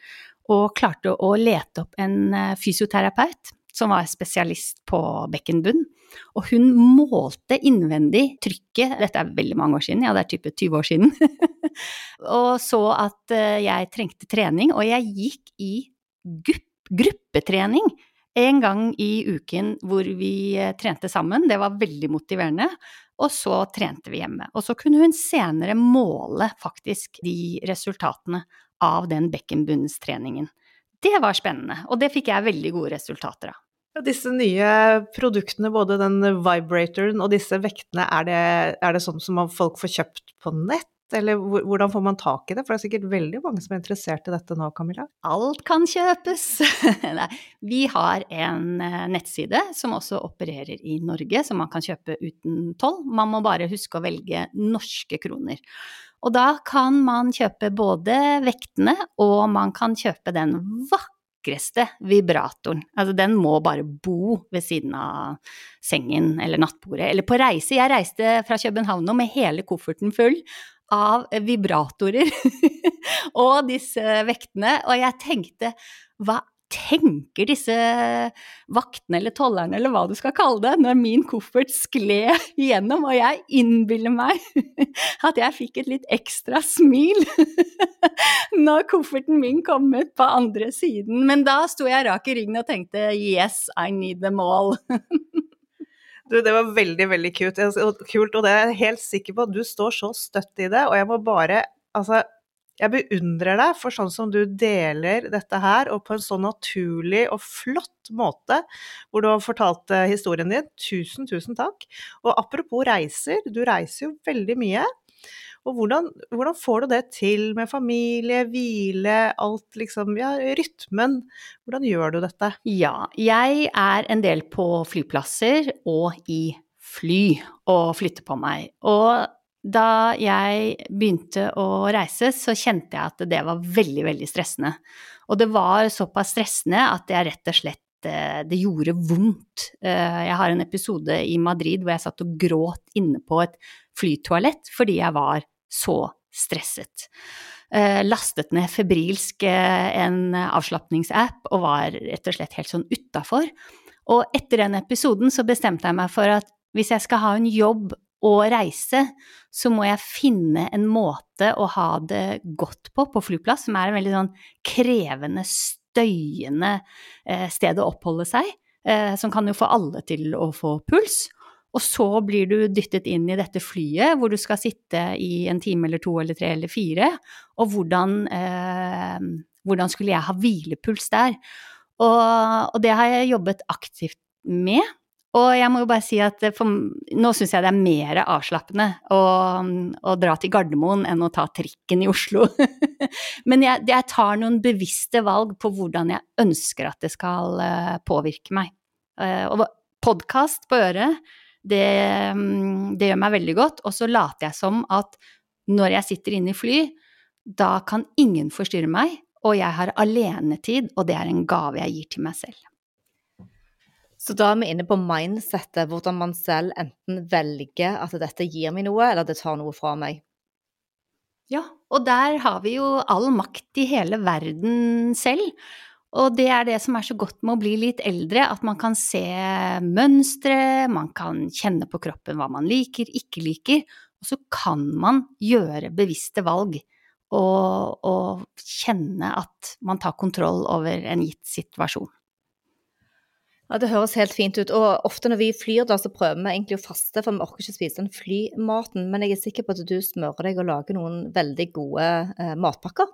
og klarte å lete opp en fysioterapeut som var spesialist på bekkenbunn. Og hun målte innvendig trykket, dette er veldig mange år siden, ja det er type 20 år siden, og så at uh, jeg trengte trening, og jeg gikk i gruppetrening en gang i uken hvor vi eh, trente sammen. Det var veldig motiverende. Og så trente vi hjemme. Og så kunne hun senere måle faktisk de resultatene av den bekkenbunnstreningen. Det var spennende, og det fikk jeg veldig gode resultater av. Ja, disse nye produktene, både den vibratoren og disse vektene, er det, er det sånn som folk får kjøpt på nett? Eller hvordan får man tak i det? For det er sikkert veldig mange som er interessert i dette nå, Camilla? Alt kan kjøpes. Vi har en eh, nettside som også opererer i Norge, som man kan kjøpe uten toll. Man må bare huske å velge norske kroner. Og da kan man kjøpe både vektene, og man kan kjøpe den vakre vakreste vibratoren. Altså, den må bare bo ved siden av sengen eller nattbordet. Eller på reise. Jeg reiste fra København med hele kofferten full av vibratorer og disse vektene, og jeg tenkte hva tenker disse vaktene eller tollerne eller hva du skal kalle det, når min koffert skled igjennom, og jeg innbiller meg at jeg fikk et litt ekstra smil når kofferten min kom ut på andre siden. Men da sto jeg rak i ryggen og tenkte yes, I need them all. Du, det var veldig, veldig kult, og det er jeg helt sikker på. Du står så støtt i det, og jeg må bare Altså, jeg beundrer deg for sånn som du deler dette her, og på en så naturlig og flott måte, hvor du har fortalt eh, historien din. Tusen, tusen takk. Og apropos reiser, du reiser jo veldig mye. Og hvordan, hvordan, får du det til med familie, hvile, alt liksom Ja, rytmen. Hvordan gjør du dette? Ja, jeg er en del på flyplasser og i fly og flytter på meg. Og da jeg begynte å reise, så kjente jeg at det var veldig, veldig stressende. Og det var såpass stressende at jeg rett og slett eh, Det gjorde vondt. Eh, jeg har en episode i Madrid hvor jeg satt og gråt inne på et flytoalett fordi jeg var så stresset. Eh, lastet ned febrilsk en avslapningsapp og var rett og slett helt sånn utafor. Og etter den episoden så bestemte jeg meg for at hvis jeg skal ha en jobb og reise, så må jeg finne en måte å ha det godt på på flyplass, som er en veldig sånn krevende, støyende eh, sted å oppholde seg, eh, som kan jo få alle til å få puls. Og så blir du dyttet inn i dette flyet hvor du skal sitte i en time eller to eller tre eller fire, og hvordan, eh, hvordan skulle jeg ha hvilepuls der? Og, og det har jeg jobbet aktivt med. Og jeg må jo bare si at for, nå syns jeg det er mer avslappende å, å, dra til Gardermoen enn å ta trikken i Oslo. Men jeg, jeg, tar noen bevisste valg på hvordan jeg ønsker at det skal uh, påvirke meg. Uh, og podkast på øret, det, um, det, gjør meg veldig godt. Og så later jeg som at når jeg sitter inne i fly, da kan ingen forstyrre meg, og jeg har alenetid, og det er en gave jeg gir til meg selv. Så da er vi inne på mindsettet, hvordan man selv enten velger at dette gir meg noe, eller det tar noe fra meg. Ja, og der har vi jo all makt i hele verden selv. Og det er det som er så godt med å bli litt eldre, at man kan se mønstre, man kan kjenne på kroppen hva man liker, ikke liker, og så kan man gjøre bevisste valg og, og kjenne at man tar kontroll over en gitt situasjon. Ja, Det høres helt fint ut. Og ofte når vi flyr, da, så prøver vi egentlig å faste, for vi orker ikke spise den flymaten. Men jeg er sikker på at du smører deg og lager noen veldig gode eh, matpakker.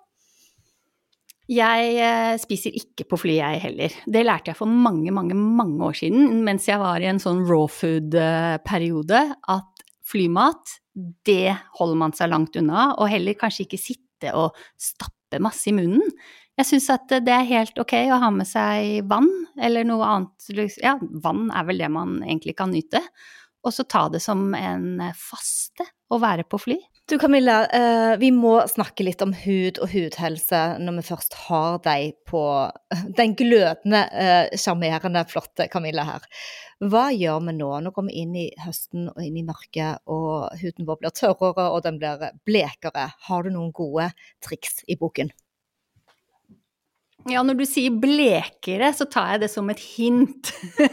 Jeg eh, spiser ikke på fly, jeg heller. Det lærte jeg for mange, mange, mange år siden mens jeg var i en sånn raw food-periode, at flymat, det holder man seg langt unna, og heller kanskje ikke sitte og stappe masse i munnen. Jeg syns at det er helt ok å ha med seg vann, eller noe annet Ja, vann er vel det man egentlig kan nyte. Og så ta det som en faste å være på fly. Du Camilla, eh, vi må snakke litt om hud og hudhelse når vi først har deg på den glødende, eh, sjarmerende, flotte Camilla her. Hva gjør vi nå? Nå kommer vi inn i høsten og inn i mørket, og huden vår blir tørrere og den blir blekere. Har du noen gode triks i boken? Ja, når du sier blekere, så tar jeg det som et hint.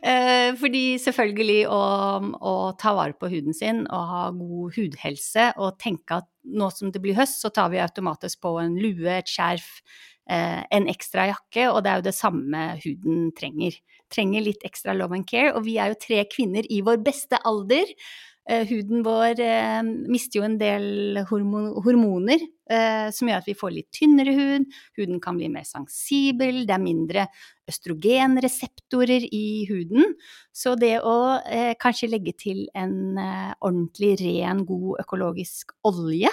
Eh, fordi selvfølgelig å, å, ta vare på huden sin og ha god hudhelse og tenke at nå som det blir høst, så tar vi automatisk på en lue, et skjerf, eh, en ekstra jakke, og det er jo det samme huden trenger. Trenger litt ekstra love and care, og vi er jo tre kvinner i vår beste alder huden vår eh, mister jo en del hormon hormoner eh, som gjør at vi får litt tynnere hud. Huden kan bli mer sensibel, det er mindre østrogenreseptorer i huden. Så det å eh, kanskje legge til en eh, ordentlig ren, god økologisk olje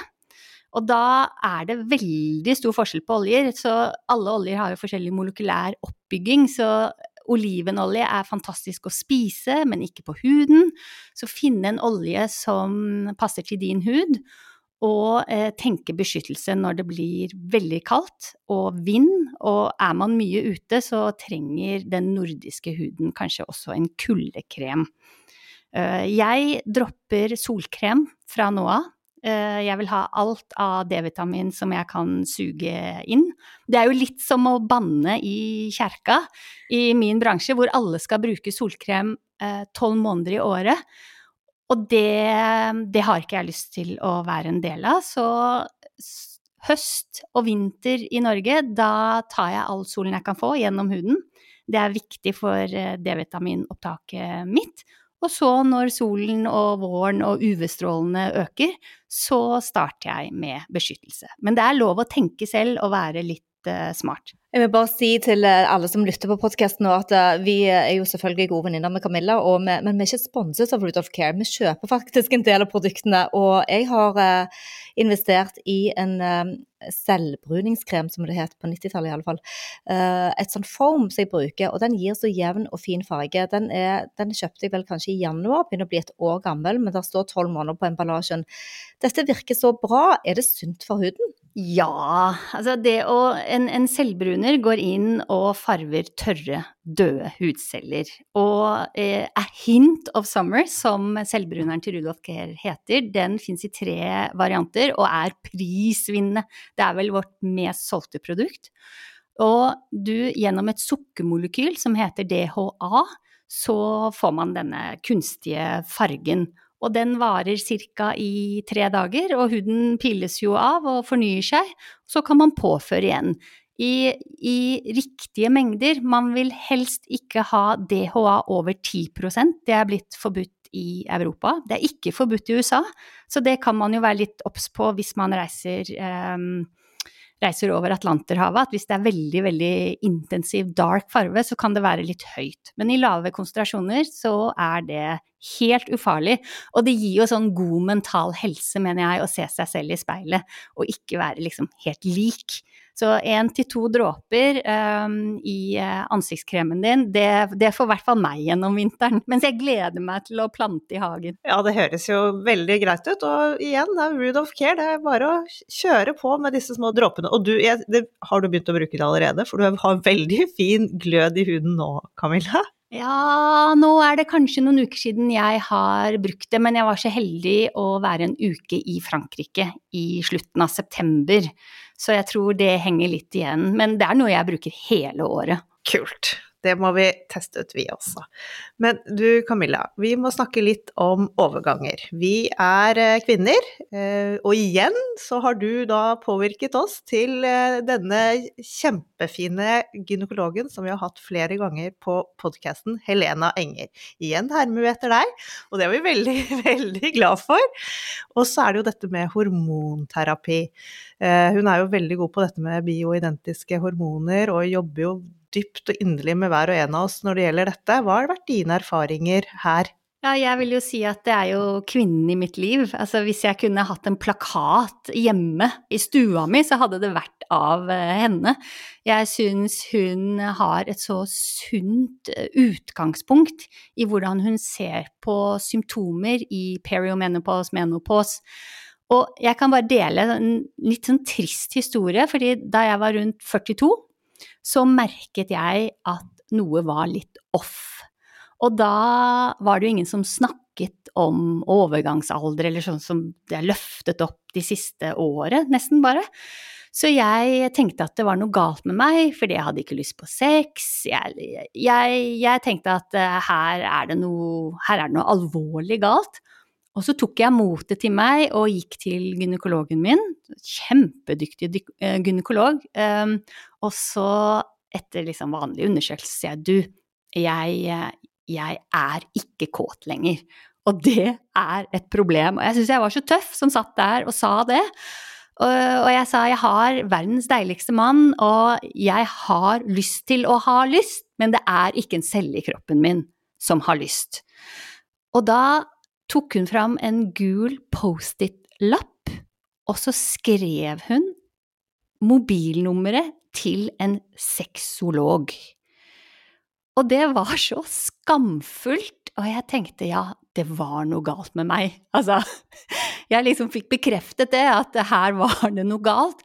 og da er det veldig stor forskjell på oljer. Så alle oljer har jo forskjellig molekylær oppbygging. Så olivenolje er fantastisk å spise, men ikke på huden. Så finne en olje som passer til din hud. Og eh, tenke beskyttelse når det blir veldig kaldt og vind. Og er man mye ute, så trenger den nordiske huden kanskje også en kuldekrem. Uh, jeg dropper solkrem fra nå av. Eh, jeg vil ha alt av D-vitamin som jeg kan suge inn. Det er jo litt som å banne i kjerka i min bransje, hvor alle skal bruke solkrem eh, tolv måneder i året. Og det, det, har ikke jeg lyst til å være en del av. Så høst og vinter i Norge, da tar jeg all solen jeg kan få gjennom huden. Det er viktig for eh, D-vitaminopptaket mitt. Og så når solen og våren og UV-strålene øker, så starter jeg med beskyttelse. Men det er lov å tenke selv og være litt smart. Jeg vil bare si til eh, alle som lytter på podkasten nå, at uh, vi er jo selvfølgelig gode venninner med Camilla, vi, men vi er ikke sponset av Rudolf Care. Vi kjøper faktisk en del av produktene. Og jeg har investert i en selvbruningskrem, som det het på 90-tallet iallfall. Et sånn foam som jeg bruker, og den gir så jevn og fin farge. Den, er, den kjøpte jeg vel kanskje i januar, begynner å bli et år gammel, men der står tolv måneder på emballasjen. Dette virker så bra. Er det sunt for huden? Ja, altså det å En, en selvbruner går inn og farver tørre, døde hudceller. Og eh, A Hint of Summer, som selvbruneren til Rudolf Gehr heter, den fins i tre varianter og er prisvinnende. Det er vel vårt mest solgte produkt. Og du, gjennom et sukkermolekyl som heter DHA, så får man denne kunstige fargen. Og den varer ca. i tre dager, og huden piles jo av og fornyer seg. Så kan man påføre igjen. I, i riktige mengder. Man vil helst ikke ha DHA over 10% Det er blitt forbudt i Europa. Det er ikke forbudt i USA, så det kan man jo være litt obs på hvis man reiser, um, reiser over Atlanterhavet. At hvis det er veldig, veldig intensiv dark farve, så kan det være litt høyt. Men i lave konsentrasjoner så er det helt ufarlig. Og det gir jo sånn god mental helse, mener jeg, å se seg selv i speilet og ikke være liksom helt lik. Så én til to dråper um, i eh, ansiktskremen din, det, det får i hvert fall meg gjennom vinteren. Mens jeg gleder meg til å plante i hagen. Ja, det høres jo veldig greit ut. Og igjen, det er Rudolf Care. Det er bare å kjøre på med disse små dråpene. Og du, jeg, det, har du begynt å bruke det allerede? For du har veldig fin glød i huden nå, Camilla. Ja, nå er det kanskje noen uker siden jeg har brukt det, men jeg var så heldig å være en uke i Frankrike i slutten av september. Så jeg tror det henger litt igjen. Men det er noe jeg bruker hele året. Kult. Det må vi teste ut, vi også. Men du Camilla, vi må snakke litt om overganger. Vi er eh, kvinner, eh, og igjen så har du da påvirket oss til eh, denne kjempefine gynekologen som vi har hatt flere ganger på podkasten, Helena Enger. Igjen hermer vi etter deg, og det er vi veldig, veldig glad for. Og så er det jo dette med hormonterapi. Hun er jo veldig god på dette med bioidentiske hormoner, og jobber jo dypt og inderlig med hver og en av oss når det gjelder dette. Hva har vært dine erfaringer her? Ja, jeg vil jo si at det er jo kvinnen i mitt liv. Altså hvis jeg kunne hatt en plakat hjemme i stua mi, så hadde det vært av eh, henne. Jeg syns hun har et så sunt eh, utgangspunkt i hvordan hun ser på symptomer i periomenopause, menopause. Og jeg kan bare dele en litt sånn trist historie, fordi da jeg var rundt 42, så merket jeg at noe var litt off. Og da var det jo ingen som snakket om overgangsalder, eller sånn som det er løftet opp de siste året, nesten bare. Så jeg tenkte at det var noe galt med meg, fordi jeg hadde ikke lyst på sex. Jeg, jeg, jeg tenkte at uh, her, er noe, her er det noe alvorlig galt. Og så tok jeg motet til meg og gikk til gynekologen min. Kjempedyktig eh, gynekolog. Og så, etter liksom vanlig undersøkelse, sier jeg du, jeg, jeg er ikke kåt lenger. Og det er et problem. Og jeg syns jeg var så tøff som satt der og sa det. Og jeg sa jeg har verdens deiligste mann, og jeg har lyst til å ha lyst, men det er ikke en celle i kroppen min som har lyst. Og da tok hun fram en gul Post-It-lapp, og så skrev hun mobilnummeret til en sexolog. Og det var så skamfullt, og jeg tenkte ja, det var noe galt med meg. Altså, jeg liksom fikk bekreftet det, at her var det noe galt.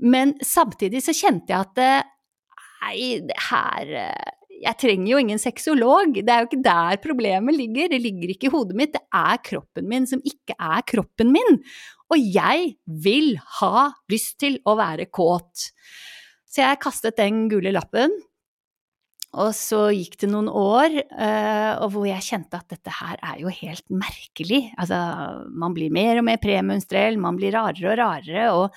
Men samtidig så kjente jeg at nei, det her Jeg trenger jo ingen sexolog. Det er jo ikke der problemet ligger. Det ligger ikke i hodet mitt, det er kroppen min som ikke er kroppen min. Og jeg vil ha lyst til å være kåt. Så jeg kastet den gule lappen og så gikk det noen år, uh, og hvor jeg kjente at dette her er jo helt merkelig. Altså, man blir mer og mer premenstruell, man blir rarere og rarere, og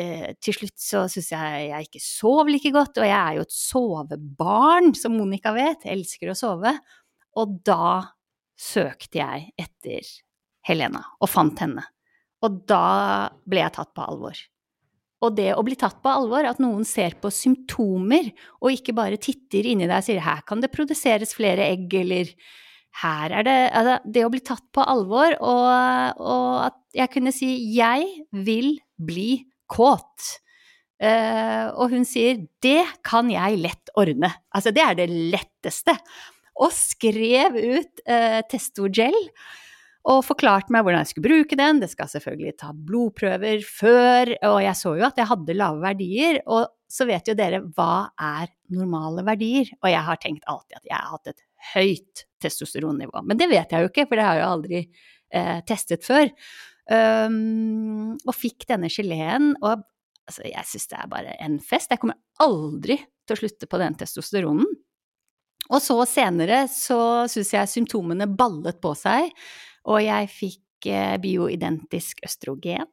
uh, til slutt så syns jeg jeg ikke sov like godt, og jeg er jo et sovebarn, som Monica vet, jeg elsker å sove. Og da søkte jeg etter Helena, og fant henne. Og da ble jeg tatt på alvor. Og det å bli tatt på alvor, at noen ser på symptomer og ikke bare titter inni deg og sier 'her kan det produseres flere egg', eller 'her er det altså, Det å bli tatt på alvor, og, og at jeg kunne si 'jeg vil bli kåt'. Uh, og hun sier 'det kan jeg lett ordne'. Altså, det er det letteste. Og skrev ut uh, Testogel og forklarte meg hvordan jeg skulle bruke den. Det skal selvfølgelig ta blodprøver før, og jeg så jo at jeg hadde lave verdier. Og så vet jo dere hva er normale verdier? Og jeg har tenkt alltid at jeg har hatt et høyt testosteronnivå. Men det vet jeg jo ikke, for det har jeg jo aldri eh, testet før. Um, og fikk denne geleen, og altså, jeg syns det er bare en fest. Jeg kommer aldri til å slutte på den testosteronen. Og så senere så syns jeg symptomene ballet på seg. Og jeg fikk eh, bioidentisk østrogen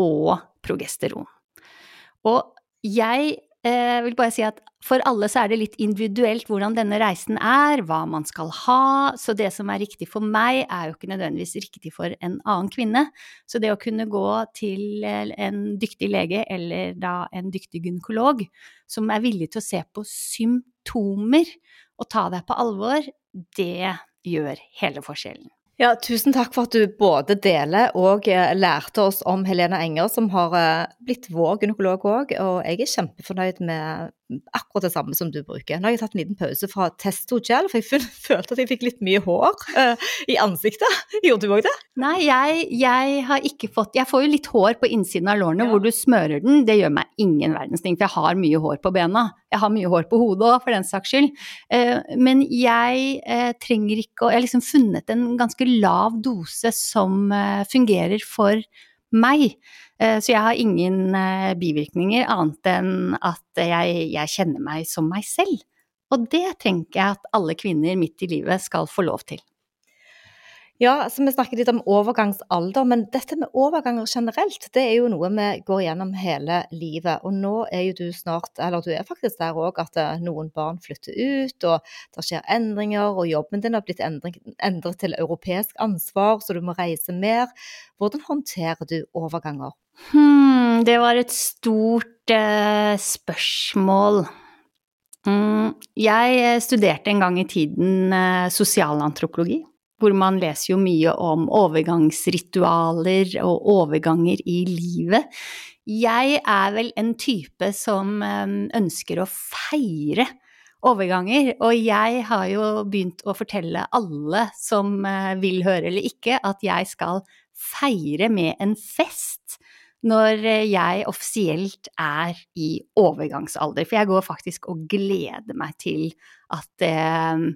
og progesteron. Og jeg eh, vil bare si at for alle så er det litt individuelt hvordan denne reisen er, hva man skal ha, så det som er riktig for meg, er jo ikke nødvendigvis riktig for en annen kvinne. Så det å kunne gå til eh, en dyktig lege eller da en dyktig gynekolog som er villig til å se på symptomer og ta deg på alvor, det gjør hele forskjellen. Ja, tusen takk for at du både deler og eh, lærte oss om Helena Enger, som har eh, blitt vår gynekolog òg. Og jeg er kjempefornøyd med akkurat det samme som du bruker. Nå har jeg tatt en liten pause fra Testogel, for jeg følte at jeg fikk litt mye hår uh, i ansiktet. Gjorde du òg det? Nei, jeg, jeg, har ikke fått Jeg får jo litt hår på innsiden av lårene ja. hvor du smører den. Det gjør meg ingen verdens ting, for jeg har mye hår på bena. Jeg har mye hår på hodet òg, for den saks skyld. Uh, men jeg uh, trenger ikke å Jeg har liksom funnet en ganske lav dose som fungerer for meg. Eh, så jeg har ingen eh, bivirkninger annet enn at jeg, jeg kjenner meg som meg selv. Og det tenker jeg at alle kvinner midt i livet skal få lov til. Ja, så Vi snakker litt om overgangsalder, men dette med overganger generelt, det er jo noe vi går gjennom hele livet. Og nå er jo du snart, eller du er faktisk der òg, at eh, noen barn flytter ut, og det skjer endringer, og jobben din har blitt endret, til europeisk ansvar, så du må reise mer. Hvordan håndterer du overganger? Hmm, det var et stort eh, spørsmål. Mm, jeg studerte en gang i tiden eh, sosialantropologi hvor man leser jo mye om overgangsritualer og overganger i livet. Jeg er vel en type som eh, ønsker å feire overganger, og jeg har jo begynt å fortelle alle som eh, vil høre eller ikke, at jeg skal feire med en fest når jeg offisielt er i overgangsalder. For jeg går faktisk og gleder meg til at eh,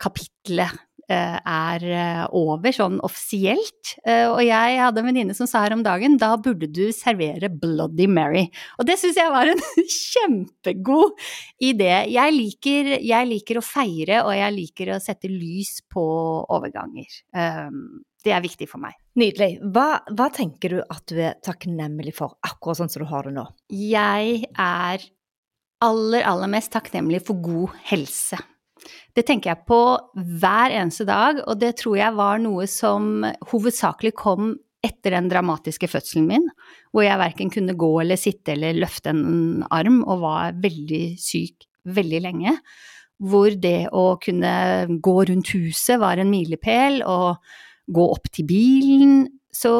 kapitlet Eh, er eh, over sånn offisielt. Eh, og jeg hadde en venninne som sa her om dagen da burde du servere Bloody Mary. Og det syns jeg var en kjempegod idé. Jeg liker, jeg liker, å feire, og jeg liker å sette lys på overganger. Det er viktig for meg. Nydelig. Hva, hva tenker du at du er takknemlig for, akkurat sånn som du har det nå? Jeg er aller, aller mest takknemlig for god helse. Det tenker jeg på hver eneste dag, og det tror jeg var noe som hovedsakelig kom etter den dramatiske fødselen min, hvor jeg verken kunne gå eller sitte eller løfte en arm og var veldig syk veldig lenge. Hvor det å kunne gå rundt huset var en milepæl, og gå opp til bilen. Så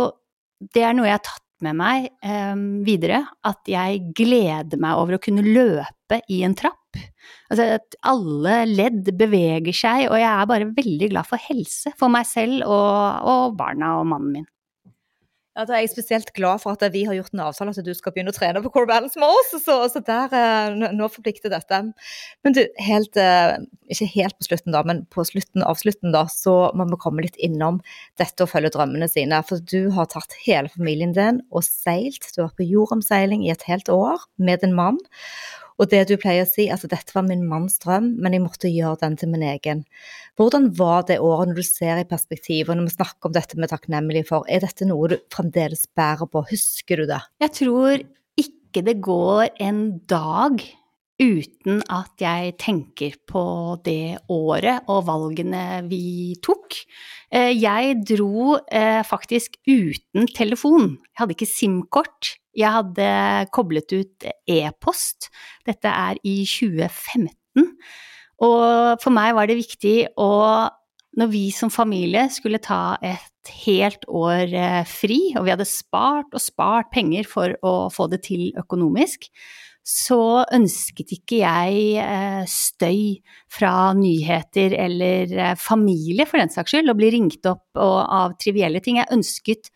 det er noe jeg har tatt med meg eh, videre, at jeg gleder meg over å kunne løpe i en trapp. Altså at alle ledd beveger seg, og jeg er bare veldig glad for helse for meg selv og, og barna og mannen min. Ja, da er jeg spesielt glad for at vi har gjort en avtale at du skal begynne å trene på Core Balance med oss. Så, så der, eh, nå forplikter dette. Men du, helt, eh, ikke helt på slutten da, men på slutten av slutten da, så må vi komme litt innom dette å følge drømmene sine. For du har tatt hele familien din og seilt. Du har vært på jordomseiling i et helt år med din mann. Og det du pleier å si, altså dette var min manns drøm, men jeg måtte gjøre den til min egen. Hvordan var det året når du ser i perspektiv, og når vi snakker om dette med takknemlig for, er dette noe du fremdeles bærer på, husker du det? Jeg tror ikke det går en dag uten at jeg tenker på det året og valgene vi tok. Eh, jeg dro eh, faktisk uten telefon. Jeg hadde ikke SIM-kort. Jeg hadde koblet ut e-post. Dette er i 2015. Og for meg var det viktig å når vi som familie skulle ta et helt år eh, fri, og vi hadde spart og spart penger for å få det til økonomisk, så ønsket ikke jeg eh, støy fra nyheter eller eh, familie, for den saks skyld, å bli ringt opp av trivielle ting. Jeg ønsket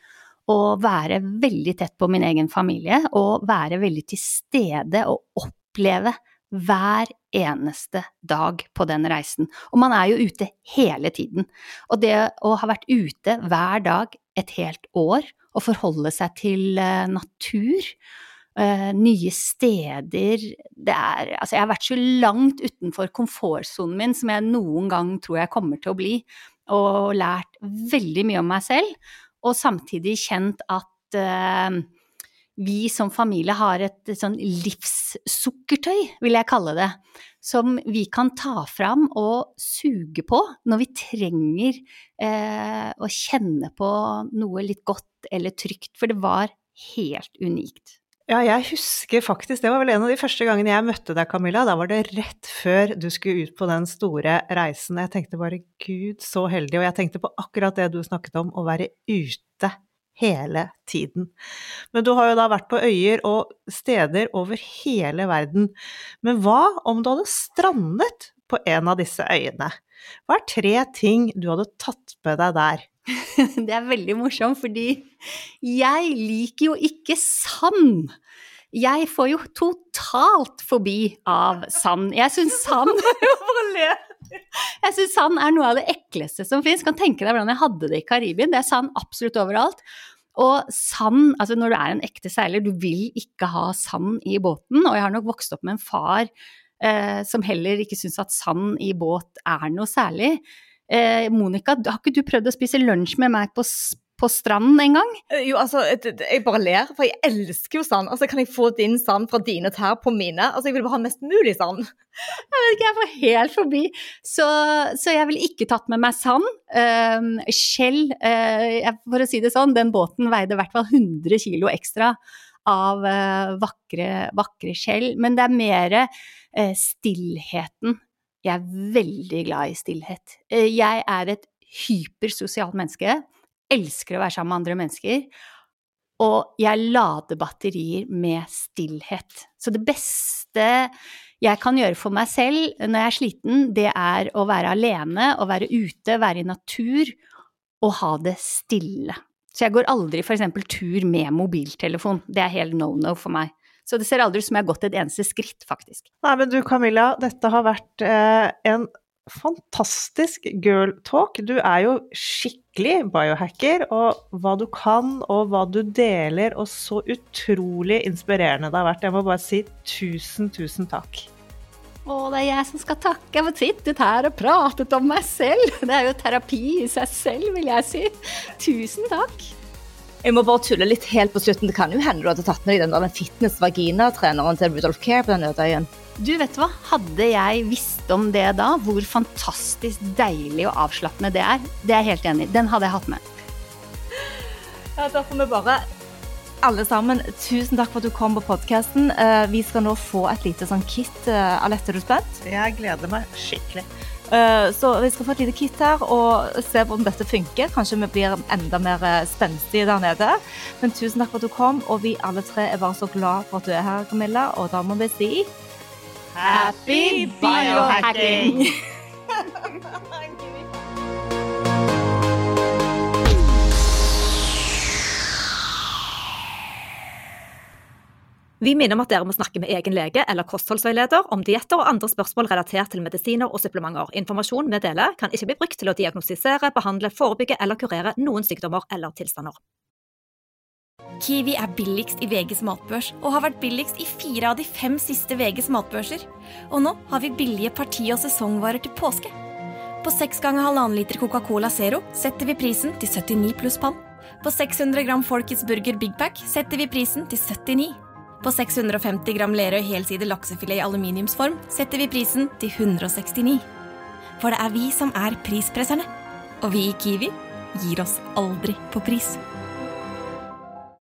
å være veldig tett på min egen familie og være veldig til stede og oppleve hver eneste dag på den reisen. Og man er jo ute hele tiden. Og det å ha vært ute hver dag et helt år og forholde seg til eh, natur Uh, nye steder Det er Altså, jeg har vært så langt utenfor komfortsonen min som jeg noen gang tror jeg kommer til å bli, og lært veldig mye om meg selv, og samtidig kjent at eh, vi som familie har et, sånn livssukkertøy, vil jeg kalle det, som vi kan ta fram og suge på når vi trenger eh, å kjenne på noe litt godt eller trygt, for det var helt unikt. Ja, jeg husker faktisk, det var vel en av de første gangene jeg møtte deg, Camilla. Da var det rett før du skulle ut på den store reisen. Jeg tenkte bare gud, så heldig. Og jeg tenkte på akkurat det du snakket om, å være ute hele tiden. Men du har jo da vært på øyer og steder over hele verden. Men hva om du hadde strandet på en av disse øyene? Hva er tre ting du hadde tatt med deg der? Det er veldig morsomt, fordi jeg liker jo ikke sand. Jeg får jo totalt forbi av sand. Jeg syns sand Jeg syns sand er noe av det ekleste som fins. Kan tenke deg hvordan jeg hadde det i Karibien. Det er sand absolutt overalt. Og sand, altså når du er en ekte seiler, du vil ikke ha sand i båten. Og jeg har nok vokst opp med en far som heller ikke syns at sand i båt er noe særlig. Eh, Monica, har ikke du prøvd å spise lunsj med meg på, på stranden en gang? Eh, jo, altså, jeg bare ler, for jeg elsker jo sand. Altså, Kan jeg få din sand fra dine tær på mine? Altså, Jeg vil bare ha mest mulig sand. Jeg vet ikke, jeg får helt forbi. Så, så jeg ville ikke tatt med meg sand. Uh, skjell, uh, for å si det sånn, den båten veide i hvert fall 100 kilo ekstra av uh, vakre, vakre skjell. Men det er mer stillheten jeg er veldig glad i stillhet. Eh, jeg er et hypersosialt menneske. Elsker å være sammen med andre mennesker. Og jeg lader batterier med stillhet. Så det beste jeg kan gjøre for meg selv når jeg er sliten, det er å være alene å være ute, være i natur og ha det stille. Så jeg går aldri f.eks. tur med mobiltelefon. Det er helt no no for meg. Så det ser aldri ut som jeg har gått et eneste skritt, faktisk. Nei, men du Camilla, dette har vært eh, en fantastisk girl talk. Du er jo skikkelig biohacker, og hva du kan og hva du deler, og så utrolig inspirerende det har vært. Jeg må bare si tusen, tusen takk. Å, det er jeg som skal takke. Jeg har sittet her og pratet om meg selv. Det er jo terapi i seg selv, vil jeg si. Tusen takk. Jeg må bare tulle litt helt på slutten. Det kan jo hende du hadde tatt med deg den, den fitness-vagina-treneren til Rudolf Care på den øde øyen. Du, vet hva? Hadde jeg visst om det da, hvor fantastisk deilig og avslappende det er, det er jeg helt enig i. Den hadde jeg hatt med. Ja, da får vi bare alle sammen, tusen takk for at du kom på podkasten. Vi skal nå få et lite sånn kit. Alette, er du spent? Jeg gleder meg skikkelig. Eh, så vi skal få et lite kit her og se hvordan dette funker. Kanskje vi blir enda mer eh, spenstige der nede. Men tusen takk for at du kom, og vi alle tre er bare så glad for at du er her, Camilla. Og da må vi si Happy biohacking! Vi minner om at dere må snakke med egen lege eller kostholdsveileder om dietter og andre spørsmål relatert til medisiner og supplementer. Informasjon vi deler, kan ikke bli brukt til å diagnostisere, behandle, forebygge eller kurere noen sykdommer eller tilstander. Kiwi er billigst i VGs matbørs og har vært billigst i fire av de fem siste VGs matbørser. Og nå har vi billige parti- og sesongvarer til påske. På 6 ganger halvannen liter Coca-Cola Zero setter vi prisen til 79 pluss pann. På 600 gram Folkets Burger Big Pack setter vi prisen til 79. På 650 gram Lerøy helside laksefilet i aluminiumsform setter vi prisen til 169. For det er vi som er prispresserne. Og vi i Kiwi gir oss aldri på pris.